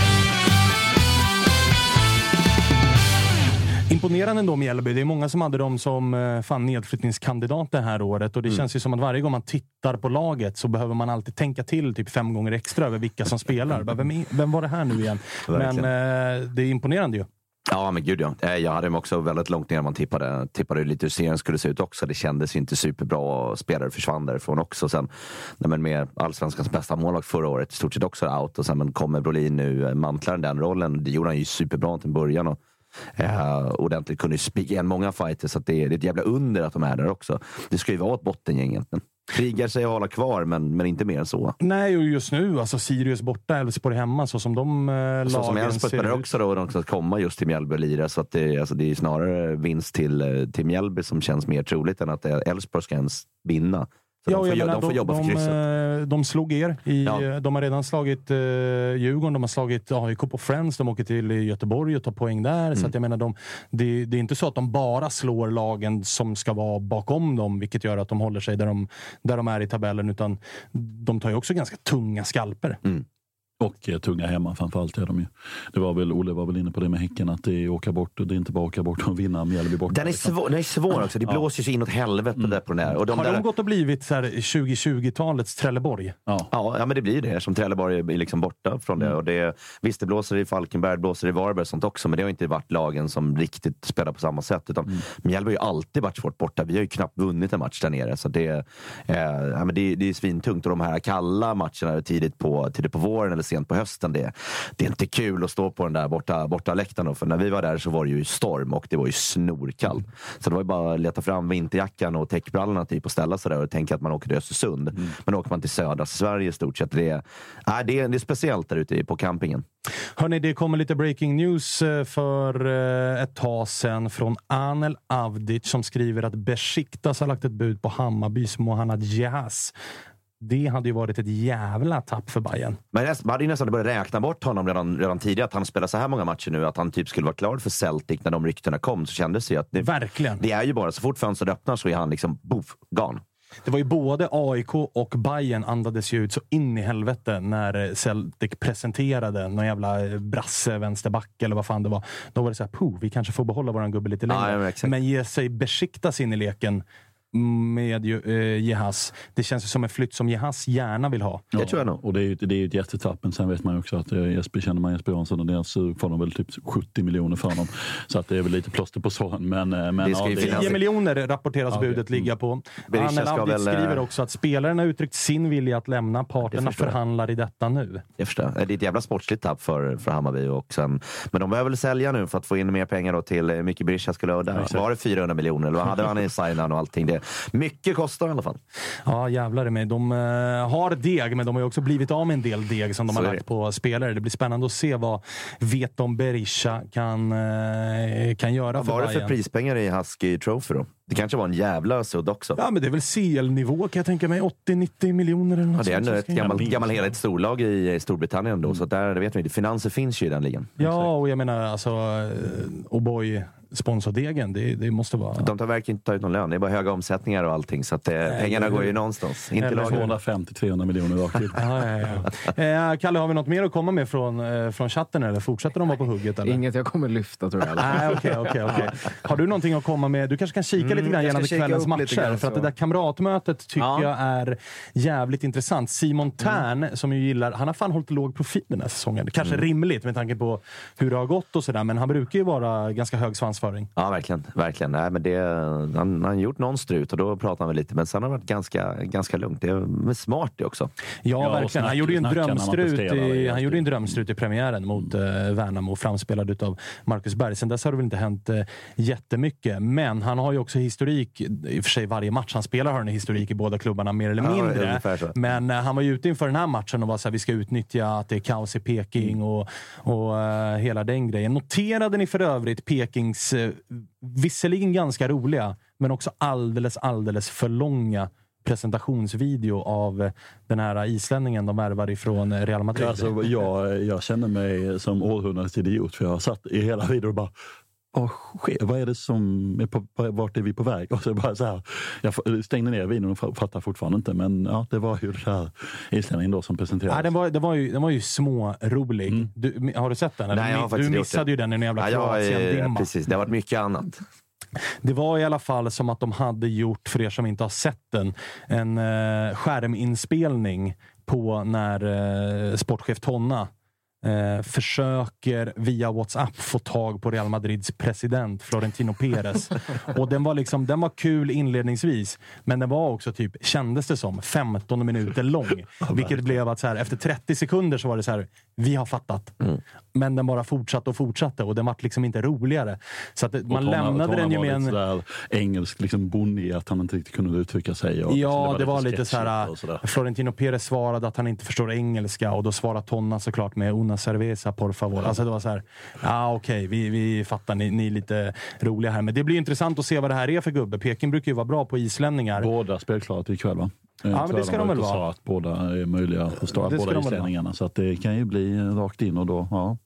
Imponerande ändå Mjällby. Det är många som hade dem som eh, fan nedflyttningskandidat det här året. Och det Mm. känns ju som att varje gång man tittar på laget så behöver man alltid tänka till typ fem gånger extra över vilka som spelar. Vem, är- vem var det här nu igen? Men eh, det är imponerande ju. Ja, men gud ja. Eh, Jag hade dem också väldigt långt ner. Man tippade, tippade lite hur serien skulle se ut också. Det kändes inte superbra. Spelare försvann därifrån också. Sen, nej, men med allsvenskans bästa målvakt förra året, i stort sett också out. Och sen men kommer Brolin nu, eh, mantlar den rollen. Det gjorde han ju superbra till början. Och, eh, ordentligt kunde ju spika igen många fighter. Så det, är, det är ett jävla under att de är där också. Det ska ju vara ett bottengäng egentligen. Krigar sig att hålla kvar, men, men inte mer än så. Nej, och just nu, alltså Sirius borta, Elfsborg hemma, så som de eh, Så som lagen Elfsborg spelar också då, och de ska komma just till Mjällby och lira. Så att det, alltså det är snarare vinst till, eh, till Mjällby som känns mer troligt än att Elfsborg ska ens vinna. Så Ja, de, får, menar, de får jobba för krysset. De, eh, de slog er. I, Ja. eh, De har redan slagit eh, Djurgården, de har slagit AIK på Friends, de åker till Göteborg och tar poäng där. Så Mm. att jag menar, de, det, det är inte så att de bara slår lagen som ska vara bakom dem, vilket gör att de håller sig där de, där de är i tabellen. Utan de tar ju också ganska tunga skalper. Mm. Och eh, tunga hemma framförallt är de ju. Det var väl, Olle var väl inne på det med Häcken, att det är åka bort. och Det är inte bara åka bort och vinna Mjällby borta. Den är, svår, den är svår också. Det Ja. blåser sig inåt helvete där på den här. Och de har där, de gått och blivit så här 2020-talets Trelleborg? Ja. Ja, ja, men det blir det. Som Trelleborg är liksom borta från Mm. det. Och det. Visst, det blåser i Falkenberg, det blåser i Varberg och sånt också. Men det har inte varit lagen som riktigt spelar på samma sätt. Utan Mm. Mjällby har ju alltid varit svårt borta. Vi har ju knappt vunnit en match där nere. Så det, eh, ja, men det, det är svintungt. Och de här kalla matcherna tidigt på, tidigt på våren eller sent på hösten. Det, det är inte kul att stå på den där borta, borta läktaren. För när vi var där så var det ju storm och det var ju snorkallt. Så det var ju bara att leta fram vinterjackan och täckbrallorna typ och ställa sig där och tänka att man åker till Östersund. Men då åker man till södra Sverige i stort sett. Det nej, det är, det är speciellt där ute på campingen. Hörni, det kommer lite breaking news eh, för eh, ett tag sedan från Anel Avdic som skriver att Besiktas har lagt ett bud på Hammarbys Mohanad Jahas. Det hade ju varit ett jävla tapp för Bayern. Men man hade ju nästan börjat räkna bort honom redan, redan tidigare. Att han spelar så här många matcher nu. Att han typ skulle vara klar för Celtic när de ryktena kom. Så kändes det ju att det, Verkligen. det är ju bara så fort fönstret öppnar så är han liksom boff, gone. Det var ju både AIK och Bayern andades ju ut så in i helvete när Celtic presenterade någon jävla brasse vänsterback eller vad fan det var. Då var det så här, vi kanske får behålla våran gubbe lite längre. Ja, ja, exakt. men ge sig Besiktas in i leken med eh, Jehas. Det känns ju som en flytt som Jehas gärna vill ha. Det tror jag nog. Och det är ju det är ett jättetapp, men sen vet man ju också att eh, Jesper, känner man Jesper Jansson och deras så får de väl typ 70 miljoner för honom. Så att det är väl lite plåster på såren. Men, eh, men ja, finnas- 10 miljoner rapporteras Ja, budet ligga på. Berisha Anel eh, skriver också att spelaren har uttryckt sin vilja att lämna. Parterna förhandlar i detta nu. Jag förstår. Det är ett jävla sportsligt tapp för, för Hammarby. Och sen, men de behöver väl sälja nu för att få in mer pengar då till eh, Micke Berisha. Skulle ha där. Var det 400 miljoner? Eller vad hade han i signan och allting? Det, mycket kostar i alla fall. Ja, jävlar i mig. De eh, har deg, men de har också blivit av med en del deg som de Så har lagt det. på spelare. Det blir spännande att se vad Veton Berisha kan, eh, kan göra Vad för var det för prispengar i Husky Trophy då? Det kanske var en jävla sudd också. Ja, men det är väl CL-nivå kan jag tänka mig. 80-90 miljoner eller Ja, något det är ändå ett som ska- gammal, gammal heligt storlag i i Storbritannien ändå, så där det vet vi. Finanser finns ju i den ligan. Ja, och jag menar alltså eh, O'boy sponsordegen, det, det måste vara... De tar verkligen inte ta ut någon lön. Det är bara höga omsättningar och allting. Så att, eh, pengarna eller går ju någonstans. Inte Eller lagen. 250-300 miljoner rakt ut. Ja, ja, ja. Eh, Kalle, har vi något mer att komma med från, eh, från chatten eller fortsätter de vara på hugget? Eller? Inget jag kommer lyfta tror jag. Nej, okej, okej, okej. Har du någonting att komma med? Du kanske kan kika Mm, lite grann gällande kvällens matcher. grann, för att det där kamratmötet tycker Ja. jag är jävligt intressant. Simon Mm. Tern, som ju gillar... Han har fan hållit låg profil den här säsongen. Kanske Mm. rimligt med tanke på hur det har gått och sådär, men han brukar ju vara ganska hög svansföring. Ja, verkligen. verkligen. Nej, men det, han, han har gjort någon strut och då pratar han väl lite. Men sen har det varit ganska, ganska lugnt. Det är smart det också. Ja, och verkligen. snack- Han gjorde ju en drömstrut i, han gjorde en drömstrut i premiären mot eh, Värnamo, framspelad av Marcus Berg. Sen dess har det väl inte hänt eh, jättemycket. Men han har ju också historik. I och för sig varje match han spelar har han en historik i båda klubbarna, mer eller Ja, mindre. så. Men eh, han var ju ute inför den här matchen och var så här, vi ska utnyttja att det är kaos i Peking Mm. och, och eh, hela den grejen. Noterade ni för övrigt Pekings, eh, visserligen ganska roliga, men också alldeles, alldeles för långa presentationsvideo av eh, den här islänningen de värvar ifrån eh, Real Madrid. Alltså, jag, jag känner mig som århundradets idiot för jag har satt i hela videon och bara vad sker? Vad är det som är på, vart är vi på väg? Och så bara så här, jag stängde ner videon och fattar fortfarande inte. Men ja, det var ju det här islänningen då som presenterades. Ja, den, var, den, var ju, den var ju smårolig. Du, har du sett den? eller? Nej, jag har du faktiskt missade det. ju den i en jävla jag, eh, Kroatien-dimma. precis. Det har varit mycket annat. Det var i alla fall som att de hade gjort, för er som inte har sett den, en eh, skärminspelning på när eh, sportchef Tonna eh, försöker via WhatsApp få tag på Real Madrids president Florentino Perez. och den var, liksom, den var kul inledningsvis, men den var också, typ, kändes det som, 15 minuter lång. vilket blev att så här, efter 30 sekunder så var det så här, vi har fattat. Men den bara fortsatte och fortsatte och den vart liksom inte roligare. Så att man Tonna- lämnade Tonna den ju med en... sådär engelsk liksom bonnig, att han inte riktigt kunde uttrycka sig. Och Ja, det var, lite lite så sketchigt här. och sådär. Florentino Perez svarade att han inte förstår engelska och då svarade Tonna såklart med una cerveza por favor. Alltså det var så här. Ja, okej, vi, vi fattar. Ni, ni är lite roliga här. Men det blir intressant att se vad det här är för gubbe. Peking brukar ju vara bra på islänningar. Båda spelklara ikväll va? Eh, Ja, men det ska de väl vara. sa att båda är möjliga att starta, Det ska båda de islänningarna. Så att det kan ju bli rakt in och då, ja.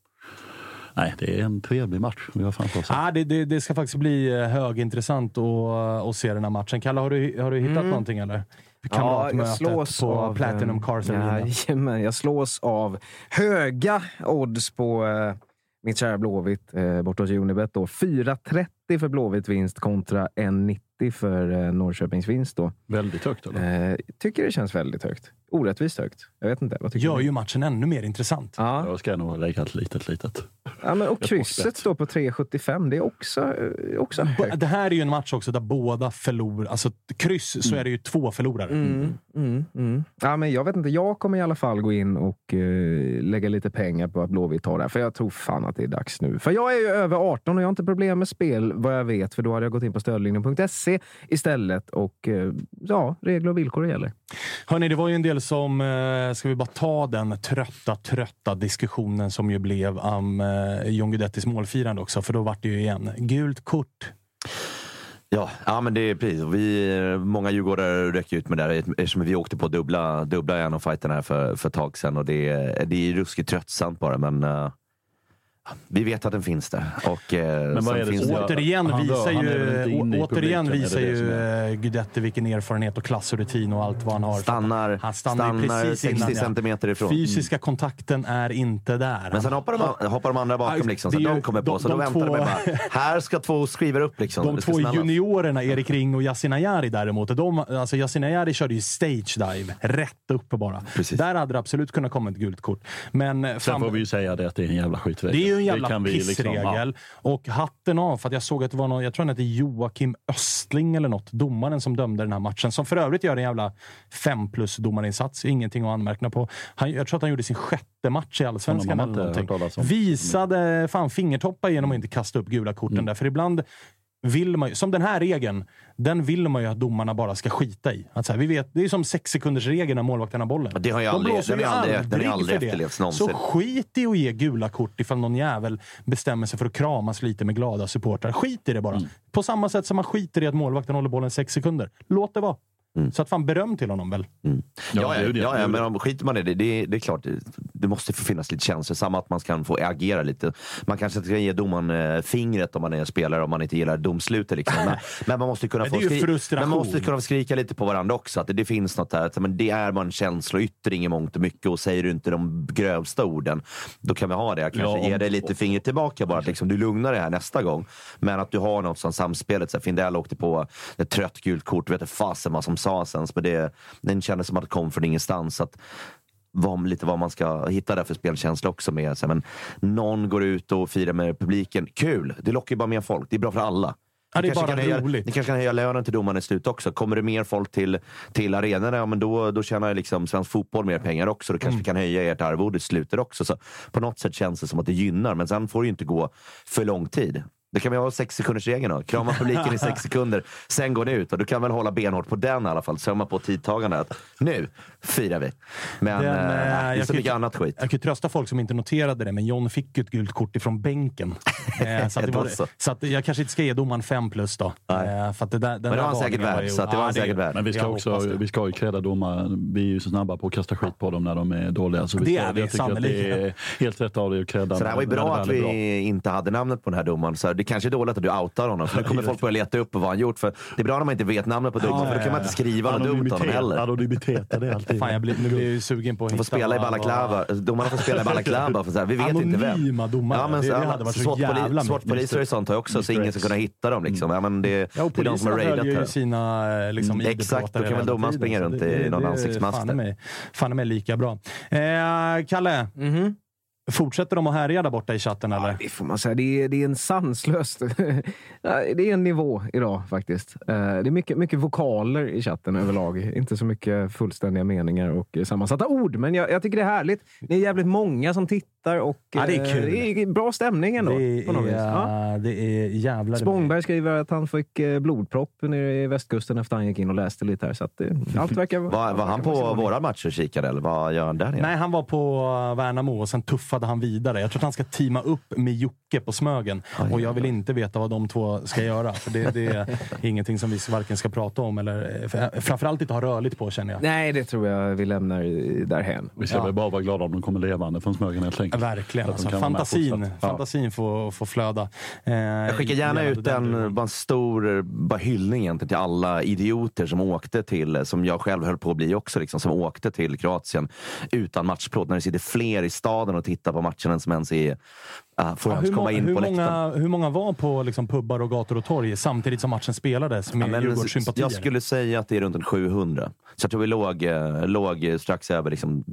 Nej, det är en trevlig match vi har framför oss. Ja, det, det, det ska faktiskt bli eh, högintressant att, att se den här matchen. Kalle, har du, har du hittat Mm. någonting eller? Ja, jag på av, Platinum eh, Cars Arena. Jajamän, jag slås av höga odds på eh, mitt kära Blåvitt eh, bortåt Unibet. då. 4.30 för Blåvitt vinst kontra 1.90 för eh, Norrköpings vinst. Då. Väldigt högt eller? Eh, tycker det känns väldigt högt. Orättvist högt. Jag vet inte. Vad tycker Gör du? ju matchen ännu mer intressant. Ja. Jag ska nog lägga ett litet, litet. Ja, men, och krysset står på 3.75. Det är också, eh, också högt. Det här är ju en match också där båda förlorar. Alltså kryss så är det ju två förlorare. Mm, mm, mm. Ja, men jag vet inte. Jag kommer i alla fall gå in och eh, lägga lite pengar på att Blåvitt tar det här. För jag tror fan att det är dags nu. För jag är ju över 18 och jag har inte problem med spel vad jag vet. För då hade jag gått in på stödlinjen.se istället. Och eh, ja, regler och villkor gäller. Hörni, det var ju en del som... Eh, ska vi bara ta den trötta, trötta diskussionen som ju blev om eh, John Guidettis målfirande också? För då vart det ju igen gult kort. Ja, ja men det är precis. Vi, många djurgårdare räcker ut med det här eftersom vi åkte på dubbla, dubbla en av här för, för ett tag sedan. Och det, är- det är ruskigt tröttsamt bara, men uh, vi vet att den finns där. Och, eh, Men vad är det Återigen Han rör- visar han ju, återigen visar det det ju är- eh, Guidetti vilken erfarenhet och klass och rutin och allt vad han har. Stannar, han stannar, stannar precis 60 innan, centimeter ifrån. Fysiska kontakten är inte där. Men sen hoppar de, hoppar de andra bakom liksom, det så ju- de kommer på. de- Så då de väntar de två- bara, här ska två skriver upp liksom. De Det två juniorerna, Erik Ring och Yasin Ayari däremot, de, alltså Yasin Ayari körde ju stage dive, rätt upp bara. Där hade det absolut kunnat komma ett gult kort. Men Sen fan, får vi ju säga det att det är en jävla skitregel. Ju en jävla vi pissregel. liksom. Och hatten av, för att jag såg att det var någon, jag tror han hette Joakim Östling eller något, domaren som dömde den här matchen. Som för övrigt gör en jävla fem plus domarinsats. Ingenting att anmärka på. Han, jag tror att han gjorde sin sjätte match i Allsvenskan eller någonting. Visade fan fingertoppar genom att inte kasta upp gula korten Mm. där. För ibland vill man ju, som den här regeln, den vill man ju att domarna bara ska skita i. Att så här, vi vet, det är som sex sekunders regeln när målvakten har bollen. Det har ju De aldrig- blåser den ju aldrig- aldrig aldrig för det. någonsin. Så skit i att ge gula kort ifall någon jävel bestämmer sig för att kramas lite med glada supportrar. Skit i det bara. Mm. På samma sätt som man skiter i att målvakten håller bollen sex sekunder. Låt det vara. Mm. Så att fan beröm till honom väl. Ja, ja, ja, ja ju men om skiter man i det, det, det är klart, det, måste få finnas lite känslor. Samma att man kan få agera lite. Man kanske inte ska ge domaren eh, fingret om man är spelare, om man inte gillar domslutet. Liksom. Men, men man måste kunna få skri- men man måste kunna skrika lite på varandra också. Att det, det finns något där. Att, men det är bara en känsloyttring i mångt och mycket och säger du inte de grövsta orden, då kan vi ha det. Jag kanske Ja, om- ger dig lite fingret tillbaka bara. Att liksom, du lugnar dig här nästa gång. Men att du har något som samspelet. Så här, Findell åkte på ett trött gult kort. Vet inte fasen vad som sa sen. Men det, den kändes som att det kom från ingenstans. Att, vad, lite vad man ska hitta där för spelkänsla också. Med, så men någon går ut och firar med publiken. Kul! Det lockar ju bara mer folk. Det är bra för alla. Ja, det är bara höja, roligt. Ni kanske kan höja lönen till domaren i slut också. Kommer det mer folk till, till arenorna, ja, men då, då tjänar liksom svensk fotboll mer pengar också. Då kanske Mm. vi kan höja ert arvode i slutet också. Så på något sätt känns det som att det gynnar, men sen får det ju inte gå för lång tid. Då kan vi ha sex sekunders regeln då. Krama publiken i sex sekunder, sen går ni ut. Och du kan väl hålla benhårt på den i alla fall. Sömma på tidtagande. Att nu firar vi. Men Den, eh, eh, det är jag så kan- mycket annat skit. Jag kan ju trösta folk som inte noterade det, men John fick ju ett gult kort ifrån bänken. Eh, så att det Då var, så. jag kanske inte ska ge domaren fem plus då. Eh, för att det där, den det var han säkert värd, så att det var han säkert värd. Men vi ska, också, vi ska ju credda domaren. Vi är ju så snabba på att kasta skit på dem när de är dåliga. Så vi Det ska, är vi att det är helt rätt av dig att credda. Så det här var ju bra att vi bra. inte hade namnet på den här domaren. Så det kanske är dåligt att du outar honom. För nu kommer folk börja leta upp vad han gjort. För det är bra när man inte vet namnet på domaren. För då kan man inte skriva något dumt om honom heller. Anonymitet, det är alltid... Fan, jag blir, nu blir jag ju sugen på att De får spela i balaklava. Domarna får spela i balaklava. För så här, vi vet inte vem. Anonyma domare. Ja, men det, så, det hade varit så jävla SWAT-poliser och sånt har också, så ingen ska kunna hitta dem. Liksom. Ja, men det, Ja, och det är de som har raidat ju sina eh, liksom, Mm, exakt, då kan väl domaren springa runt i någon är ansiktsmask fan mig- i mig lika bra. Eh, Kalle, Mhm. Fortsätter de att härja där borta i chatten eller? Det får man säga. Det är, det är en sanslös... Nej, det är en nivå idag faktiskt. Eh, Det är mycket, mycket vokaler i chatten överlag. Inte så mycket fullständiga meningar och sammansatta ord. Men jag, jag tycker det är härligt. Det är jävligt många som tittar och Ja, det är eh, kul. det är bra stämning ändå. Det på något vis. är, Ja. det är jävlar Spångberg skriver att han fick eh, blodpropp nere i västkusten efter han gick in och läste lite här. Så att, eh, allt verkar... Var, var han på våra matcher och kikade eller vad gör han där nere? Nej, han var på Värnamo och sen tuffade han vidare. Jag tror att han ska teama upp med Jocke på Smögen. och jag vill inte veta vad de två ska göra. För det, det är ingenting som vi varken ska prata om eller för- framförallt inte ha rörligt på känner jag. Nej, det tror jag vi lämnar därhän. Vi ska Ja. väl bara vara glada om de kommer levande från Smögen helt enkelt. Verkligen. Att de Alltså, fantasin fortsatt. Ja. fantasin får, får flöda. Eh, Jag skickar gärna ut en, bara en stor eh, bara hyllning egentligen till alla idioter som åkte till, som jag själv höll på att bli också, liksom, som åkte till Kroatien utan matchplåt. När det sitter fler i staden och tittar på matchen än som ens är, uh, får Ja, hur, komma många, in hur, på många, hur många var på liksom, pubbar och gator och torg samtidigt som matchen spelades med Ja, Djurgårdssympatier? jag skulle säga att det är runt en 700. Så jag tror vi låg, eh, låg strax över liksom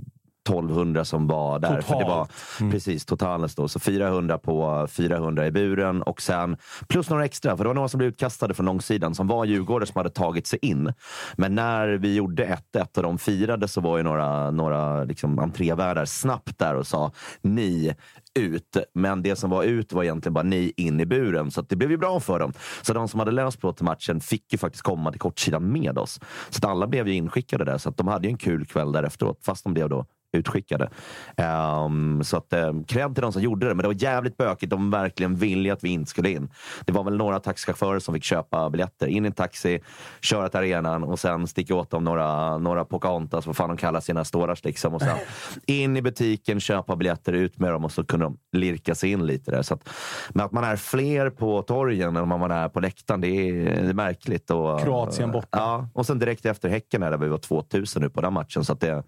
1200 som var där. För det var, Totalt. Mm. Precis, totalen då. Så 400 på 400 i buren och sen plus några extra. För det var några som blev utkastade från långsidan som var djurgårdare som hade tagit sig in. Men när vi gjorde 1-1 och de firade så var ju några, några liksom entrévärdar snabbt där och sa ni ut. Men det som var ut var egentligen bara ni in i buren. Så det blev ju bra för dem. Så de som hade löst plåt till matchen fick ju faktiskt komma till kortsidan med oss. Så att alla blev ju inskickade där. Så att de hade ju en kul kväll där efteråt. Fast de blev då utskickade. Ehm, så att um, cred till de som gjorde det. Men det var jävligt bökigt. De verkligen ville att vi inte skulle in. Det var väl några taxichaufförer som fick köpa biljetter. In i en taxi, köra till arenan och sen sticka åt dem några, några Pocahontas, vad fan de kallar sina stårars. Liksom. Och sen in i butiken, köpa biljetter, ut med dem och så kunde de lirka sig in lite där. Så att, men att man är fler på torgen än man är på läktaren, det är, det är märkligt. Och, Kroatien borta. Ja, och sen direkt efter Häcken där vi var 2000 nu på den matchen. Så att det,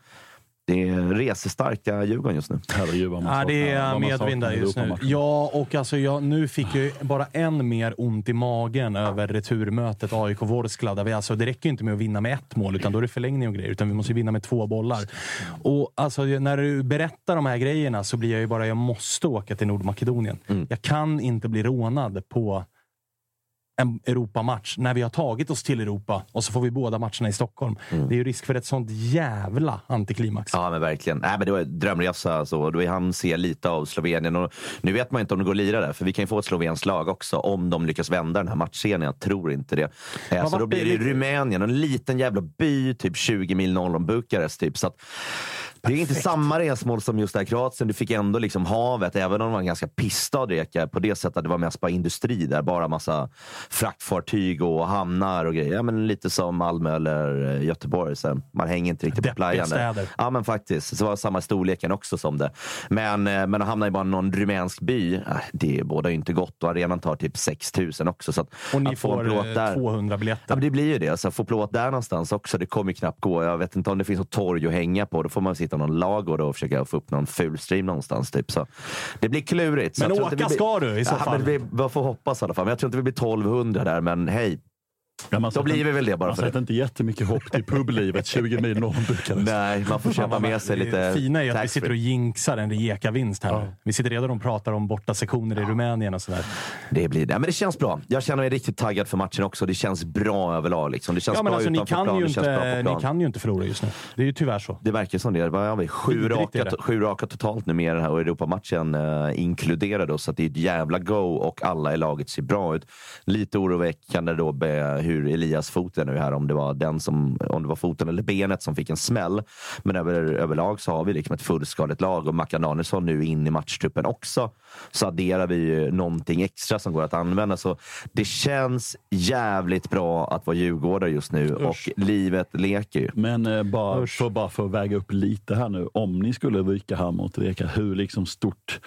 det är resestarka Djurgården just nu. Ja, det är medvind där just nu. Ja, och alltså jag, nu fick jag bara än mer ont i magen över returmötet AIK-Vorskla. Där vi alltså, det räcker ju inte med att vinna med ett mål, utan då är det förlängning och grejer. Utan vi måste vinna med två bollar. Och alltså, när du berättar de här grejerna så blir jag ju bara, jag måste åka till Nordmakedonien. Jag kan inte bli rånad på en Europamatch när vi har tagit oss till Europa och så får vi båda matcherna i Stockholm. Det är ju risk för ett sånt jävla antiklimax. Ja, men verkligen. Nej, men det var en drömresa. Alltså. Då han se lite av Slovenien. Och nu vet man inte om det går att lira där, för vi kan ju få ett slovenskt lag också om de lyckas vända den här matchserien. Jag tror inte det. Eh, så vad då blir det ju blir det? Rumänien, en liten jävla by, typ 20 mil norr om Bukarest. Typ. Så att, det är inte samma resmål som just där Kroatien. Du fick ändå liksom havet, även om det var en ganska pistad reka på det sättet att det var mest bara industri där. Bara massa fraktfartyg och hamnar och grejer. Ja, men lite som Malmö eller eh, Göteborg. Så man hänger inte riktigt på playan städer. Ja, men faktiskt. Så det var samma storleken också som det. Men, eh, men att hamna i bara någon rumänsk by, eh, det båda ju inte gott. Och arenan tar typ 6 000 också. Så att, Och ni att får plåt där. 200 Ja, biljetter. men det blir ju det. Så att få plåt där någonstans också, det kommer ju knappt gå. Jag vet inte om det finns något torg att hänga på. Då får man sitta i någon ladugård och försöka få upp någon fulstream någonstans. Typ. Så det blir klurigt. Men åka vi ska du i så ja, fall. Men det blir, man får hoppas i alla fall. Men jag tror inte vi blir 1200 där, men hej. Ja, man Då sätter blir vi väl det bara Man för det. sätter inte jättemycket hopp till publivet 20 mil norr om Bukarest. Nej, man får köpa med sig lite Det fina är att vi sitter och jinxar en Rijeka-vinst här. nu. Vi sitter redan och pratar om borta sektioner i Rumänien och sådär. Det blir det. Men det känns bra. Jag känner mig riktigt taggad för matchen också. Det känns bra överlag. Liksom. Det känns Ja, men bra alltså, ni, utanför kan plan. ju det känns bra på plan. ni kan ju inte förlora just nu. Det är ju tyvärr så. Det verkar som det. Vad har vi? Sju, raka, det. sju raka totalt nu med den här och Europamatchen eh, inkluderad. Så att det är ett jävla go och alla i laget ser bra ut. Lite oroväckande då hur Elias fot är nu här. Om det var den som, om det var foten eller benet som fick en smäll. Men över, överlag så har vi liksom ett fullskaligt lag och Mackan Danielsson nu in i matchtruppen också. Så adderar vi ju någonting extra som går att använda. Så det känns jävligt bra att vara djurgårdare just nu och livet leker ju. Men eh, bara, för, bara för att väga upp lite här nu. Om ni skulle ryka här mot Rijeka, hur liksom stort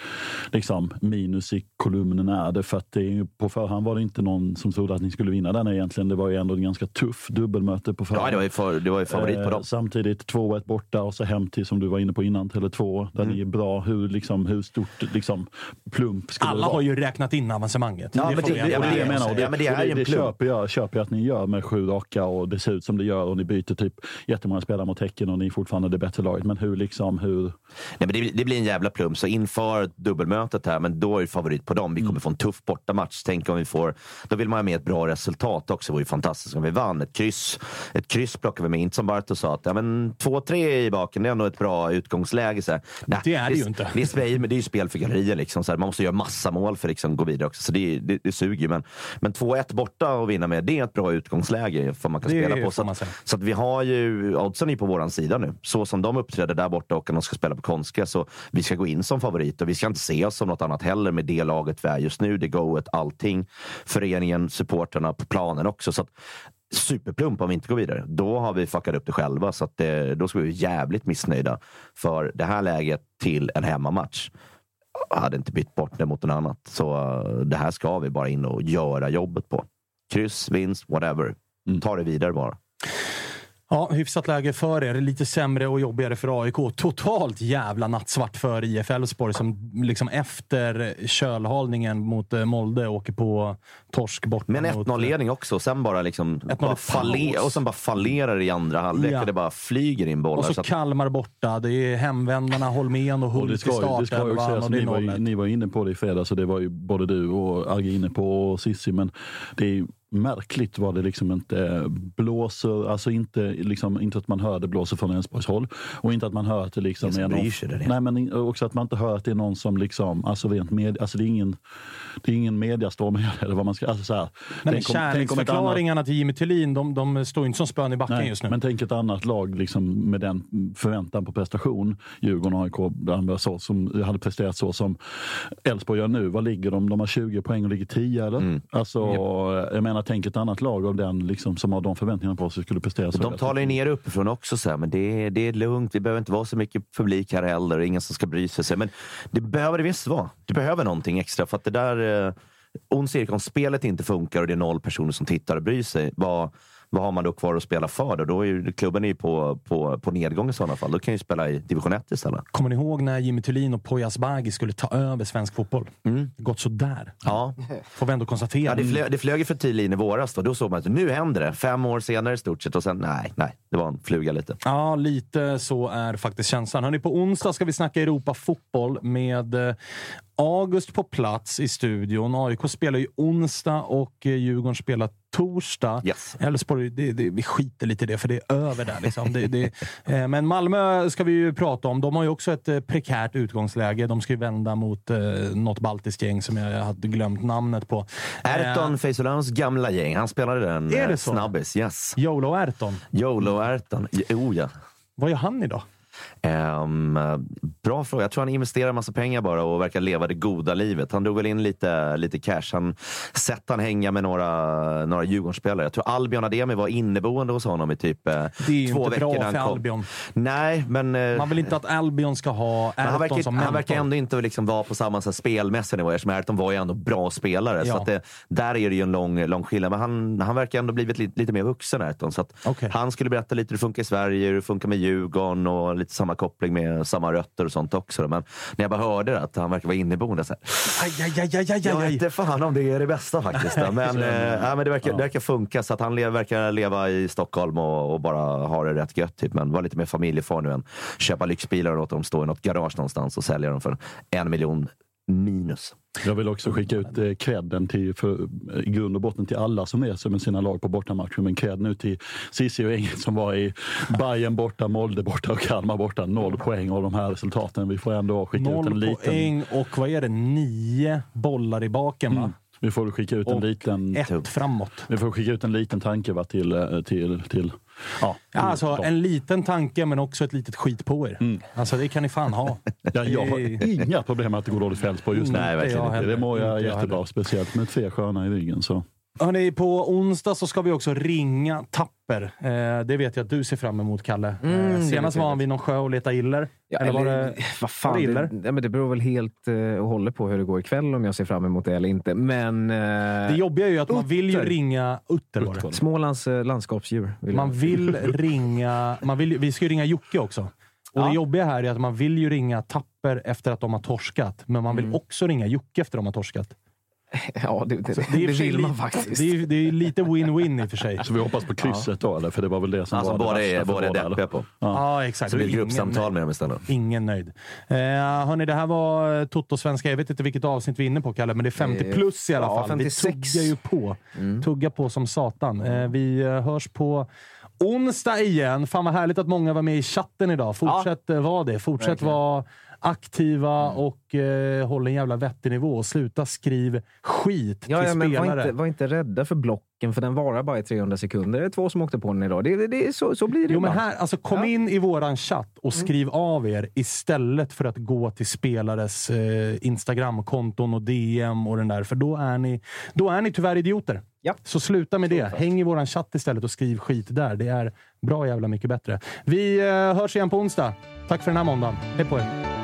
liksom, minus i kolumnen är det? För att det är på förhand var det inte någon som trodde att ni skulle vinna den egentligen. Det var ju ändå en ganska tuff dubbelmöte på förhand. Ja, det var ju, för, det var ju favorit på Eh, dem. Samtidigt 2-1 borta och så hem till, som du var inne på innan, Tele2, där Mm. ni är bra. Hur, liksom, hur stort liksom, plump skulle Alla det vara? har ju räknat in avancemanget. Ja, men det, vi det, ändå och det, jag menar, och det, Ja, men det är det köper, jag, köper jag att ni gör med sju raka och det ser ut som det gör och ni byter typ jättemånga spelare mot Häcken och ni är fortfarande det bättre laget. Men hur liksom, hur... Nej, men det, det blir en jävla plump. Så inför dubbelmötet här, men då är det favorit på dem. Vi kommer få en tuff bortamatch. Tänk om vi får... Då vill man ha med ett bra resultat också. Ju fantastiskt vi vann. Ett kryss, ett kryss plockar vi med. Inte som Barto sa, att ja, men 2-3 i baken, det är ändå ett bra utgångsläge. Så här. Nej, Det är det ju inte. Det är, spel, men det är ju spel för gallerier. Liksom, så här. Man måste göra massa mål för att liksom, gå vidare också. Så det, det, det suger ju. Men, men 2-1 borta och vinna med, det är ett bra utgångsläge för man kan spela på. Så, att, så att vi har ju, oddsen är på vår sida nu. Så som de uppträder där borta och att de ska spela på konstiga. Så vi ska gå in som favorit och vi ska inte se oss som något annat heller med det laget vi är just nu. Det goet, allting. Föreningen, supporterna på planen också. Så att, superplump om vi inte går vidare. Då har vi fuckat upp det själva. Så att, eh, då ska vi vara jävligt missnöjda. För det här läget till en hemmamatch jag hade inte bytt bort det mot något annat. Så eh, det här ska vi bara in och göra jobbet på. Kryss, vinst, whatever. Ta det vidare bara. Ja, hyfsat läge för er. Lite sämre och jobbigare för AIK. Totalt jävla nattsvart för IF Elfsborg som liksom efter kölhalningen mot eh, Molde åker på torsk bort. Men mot, 1-0-ledning också. Sen bara liksom... 1-0 Bara i falle- paus. och sen bara fallerar i andra halvlek. Ja. Det bara flyger in bollar. Och så så att- Kalmar borta. Det är hemvändarna Holmén och Och Hult i det ni, var, ju- 0 ni var inne på det i fredags och det var ju både du och Agge inne på och Sissi. Men det är märkligt vad det liksom inte blåser. Alltså inte, liksom, inte att man hör det blåser från Elfsborgs håll. Och inte att man hör att det liksom Ingen som är någon, nere. Nej, men också att man inte hör att det är någon som liksom, alltså rent med, alltså det är ingen, det är ingen mediastorm här, eller vad man ska, alltså så här. Nej, men Tänk om- annat- kärleksförklaringarna till Jimmy Tillin, de, de står inte som spön i backen Nej, just nu. Men tänk ett annat lag liksom, med den förväntan på prestation. Djurgården och AIK andra så, som hade presterat så som Elfsborg gör nu. Vad ligger de? De har 20 poäng och ligger 10 eller? Mm. Alltså, Jag menar, tänk ett annat lag av den, liksom, som har de förväntningarna på sig skulle prestera så. De talar ju ner uppifrån också, så här, men det är, det är lugnt. Vi behöver inte vara så mycket publik här heller. Ingen som ska bry sig. Men det behöver det visst vara. Det behöver någonting extra. För att det där... Eh, ond cirkel, om spelet inte funkar och det är noll personer som tittar och bryr sig. Vad, vad har man då kvar att spela för? Då, då är ju, klubben är ju på, på, på nedgång i sådana fall. Då kan ju spela i division 1 istället. Kommer ni ihåg när Jimmy Thulin och Poya Asbaghi skulle ta över svensk fotboll? Mm. Gått sådär. Ja. Får vi ändå konstatera. Ja, det, flög, det flög för Thulin i våras. Då. då såg man att nu händer det. Fem år senare i stort sett. Och sen, nej, nej. Det var en fluga lite. Ja, lite så är faktiskt känslan. Hörrni, på onsdag ska vi snacka Europa fotboll med eh, August på plats i studion. AIK spelar ju onsdag och eh, Djurgården spelar torsdag. Yes. Elfsborg, det, det, vi skiter lite i det, för det är över där. Liksom. Det, det, eh, men Malmö ska vi ju prata om. De har ju också ett eh, prekärt utgångsläge. De ska ju vända mot eh, något baltiskt gäng som jag hade glömt namnet på. Erton Feisolans gamla gäng. Han spelade den Är det så? snabbis. Yes. Jolo Erton. Jolo Erton. Oh ja. Vad gör han idag? Ehm, bra fråga. Jag tror han investerar massa pengar bara och verkar leva det goda livet. Han drog väl in lite, lite cash. Han sett han hänga med några, några Djurgårdsspelare. Jag tror Albion Ademi var inneboende hos honom i typ eh, Det är ju två inte veckor. bra han för. Albion. Nej, men... eh, Man vill inte att Albion ska ha men han, Erton verkar, som han mentor. verkar ändå inte liksom vara på samma så här, spelmässiga nivå eftersom Ayrton var ju ändå bra spelare. Ja. Så det, där är det ju en lång, lång skillnad. Men han, han verkar ändå blivit lite, lite mer vuxen Ayrton. Så att Han skulle berätta lite hur det funkar i Sverige, hur det funkar med Djurgården och lite samma koppling med samma rötter och sånt också. Men när jag bara hörde det, att han verkar vara inneboende. Så här, Aj, aj, aj, aj, aj, jag vet inte fan om det är det bästa faktiskt. Men, ja, men det, verkar, det verkar funka. Så att han le, verkar leva i Stockholm och, och bara ha det rätt gött. Typ. Men var lite mer familjefar nu än köpa lyxbilar och låta dem stå i något garage någonstans och sälja dem för en miljon minus. Jag vill också skicka ut eh, credden till, för, eh, i grund och botten till alla som reser med sina lag på bortamatcher. Men cred nu till Cissi och gänget som var i Bayern borta, Molde borta och Kalmar borta. Noll poäng av de här resultaten. Vi får ändå skicka ut en Noll liten... poäng och vad är det? Nio bollar i baken, va? Mm. Vi får skicka ut en Och liten... ett framåt. Vi får skicka ut en liten tanke va, till, eh, till, till ja, alltså, en liten tanke, men också ett litet skit på er. Alltså, det kan ni fan ha. Ja, jag har inga problem med att det går dåligt för Elfsborg just nu. Nej, verkligen det, inte. det mår jag Inte jag jättebra. heller. Speciellt med tre sköna i ryggen. Så. Hörrni, på onsdag så ska vi också ringa Tapper. Eh, det vet jag att du ser fram emot, Kalle. Mm, det eh, senast var han vid någon sjö och letade iller. Ja, eller var det, vad fan, var det iller? det, ja, men det beror väl helt eh, och hållet på hur det går ikväll om jag ser fram emot det eller inte. Men... Eh, Det jobbiga är ju att man vill ju utter. ringa Utter. Det. Smålands eh, landskapsdjur. Vill Man vill ringa... Man vill, vi ska ju ringa Jocke också. Och Ja. Det jobbiga här är att man vill ju ringa Tapper efter att de har torskat, men man vill också ringa Jocke efter att de har torskat. Ja, det, det, Så det, sig vill man lite- faktiskt. Det är, det är lite win-win i och för sig. Så vi hoppas på krysset då, eller? För det var väl det som Alltså, var det båda är- värsta för båda är deppiga på. Ja. Ja, exakt. Så det blir Ingen gruppsamtal med dem istället. Ingen nöjd. Eh, hörni, det här var eh, Toto-svenska. Jag vet inte vilket avsnitt vi är inne på, Kalle, men det är 50 Eh, plus i alla ja, fall. 56. Vi tuggar ju på. Tuggar på som satan. Eh, vi eh, hörs på onsdag igen. Fan vad härligt att många var med i chatten idag. Fortsätt ja. vara det. Fortsätt vara aktiva och eh, håll en jävla vettig nivå. Och sluta skriv skit Ja, till ja, men var spelare. inte, var inte rädda för blocken, för den varar bara i 300 sekunder. Det är två som åkte på den idag. Det, det, det, så, så blir det Jo, men ibland. här, alltså, kom Ja. in i våran chatt och skriv av er istället för att gå till spelares eh, Instagramkonton och DM och den där. För då är ni, då är ni tyvärr idioter. Ja. Så sluta med det. Häng i våran chatt istället och skriv skit där. Det är bra jävla mycket bättre. Vi eh, hörs igen på onsdag. Tack för den här måndagen. Hej på er!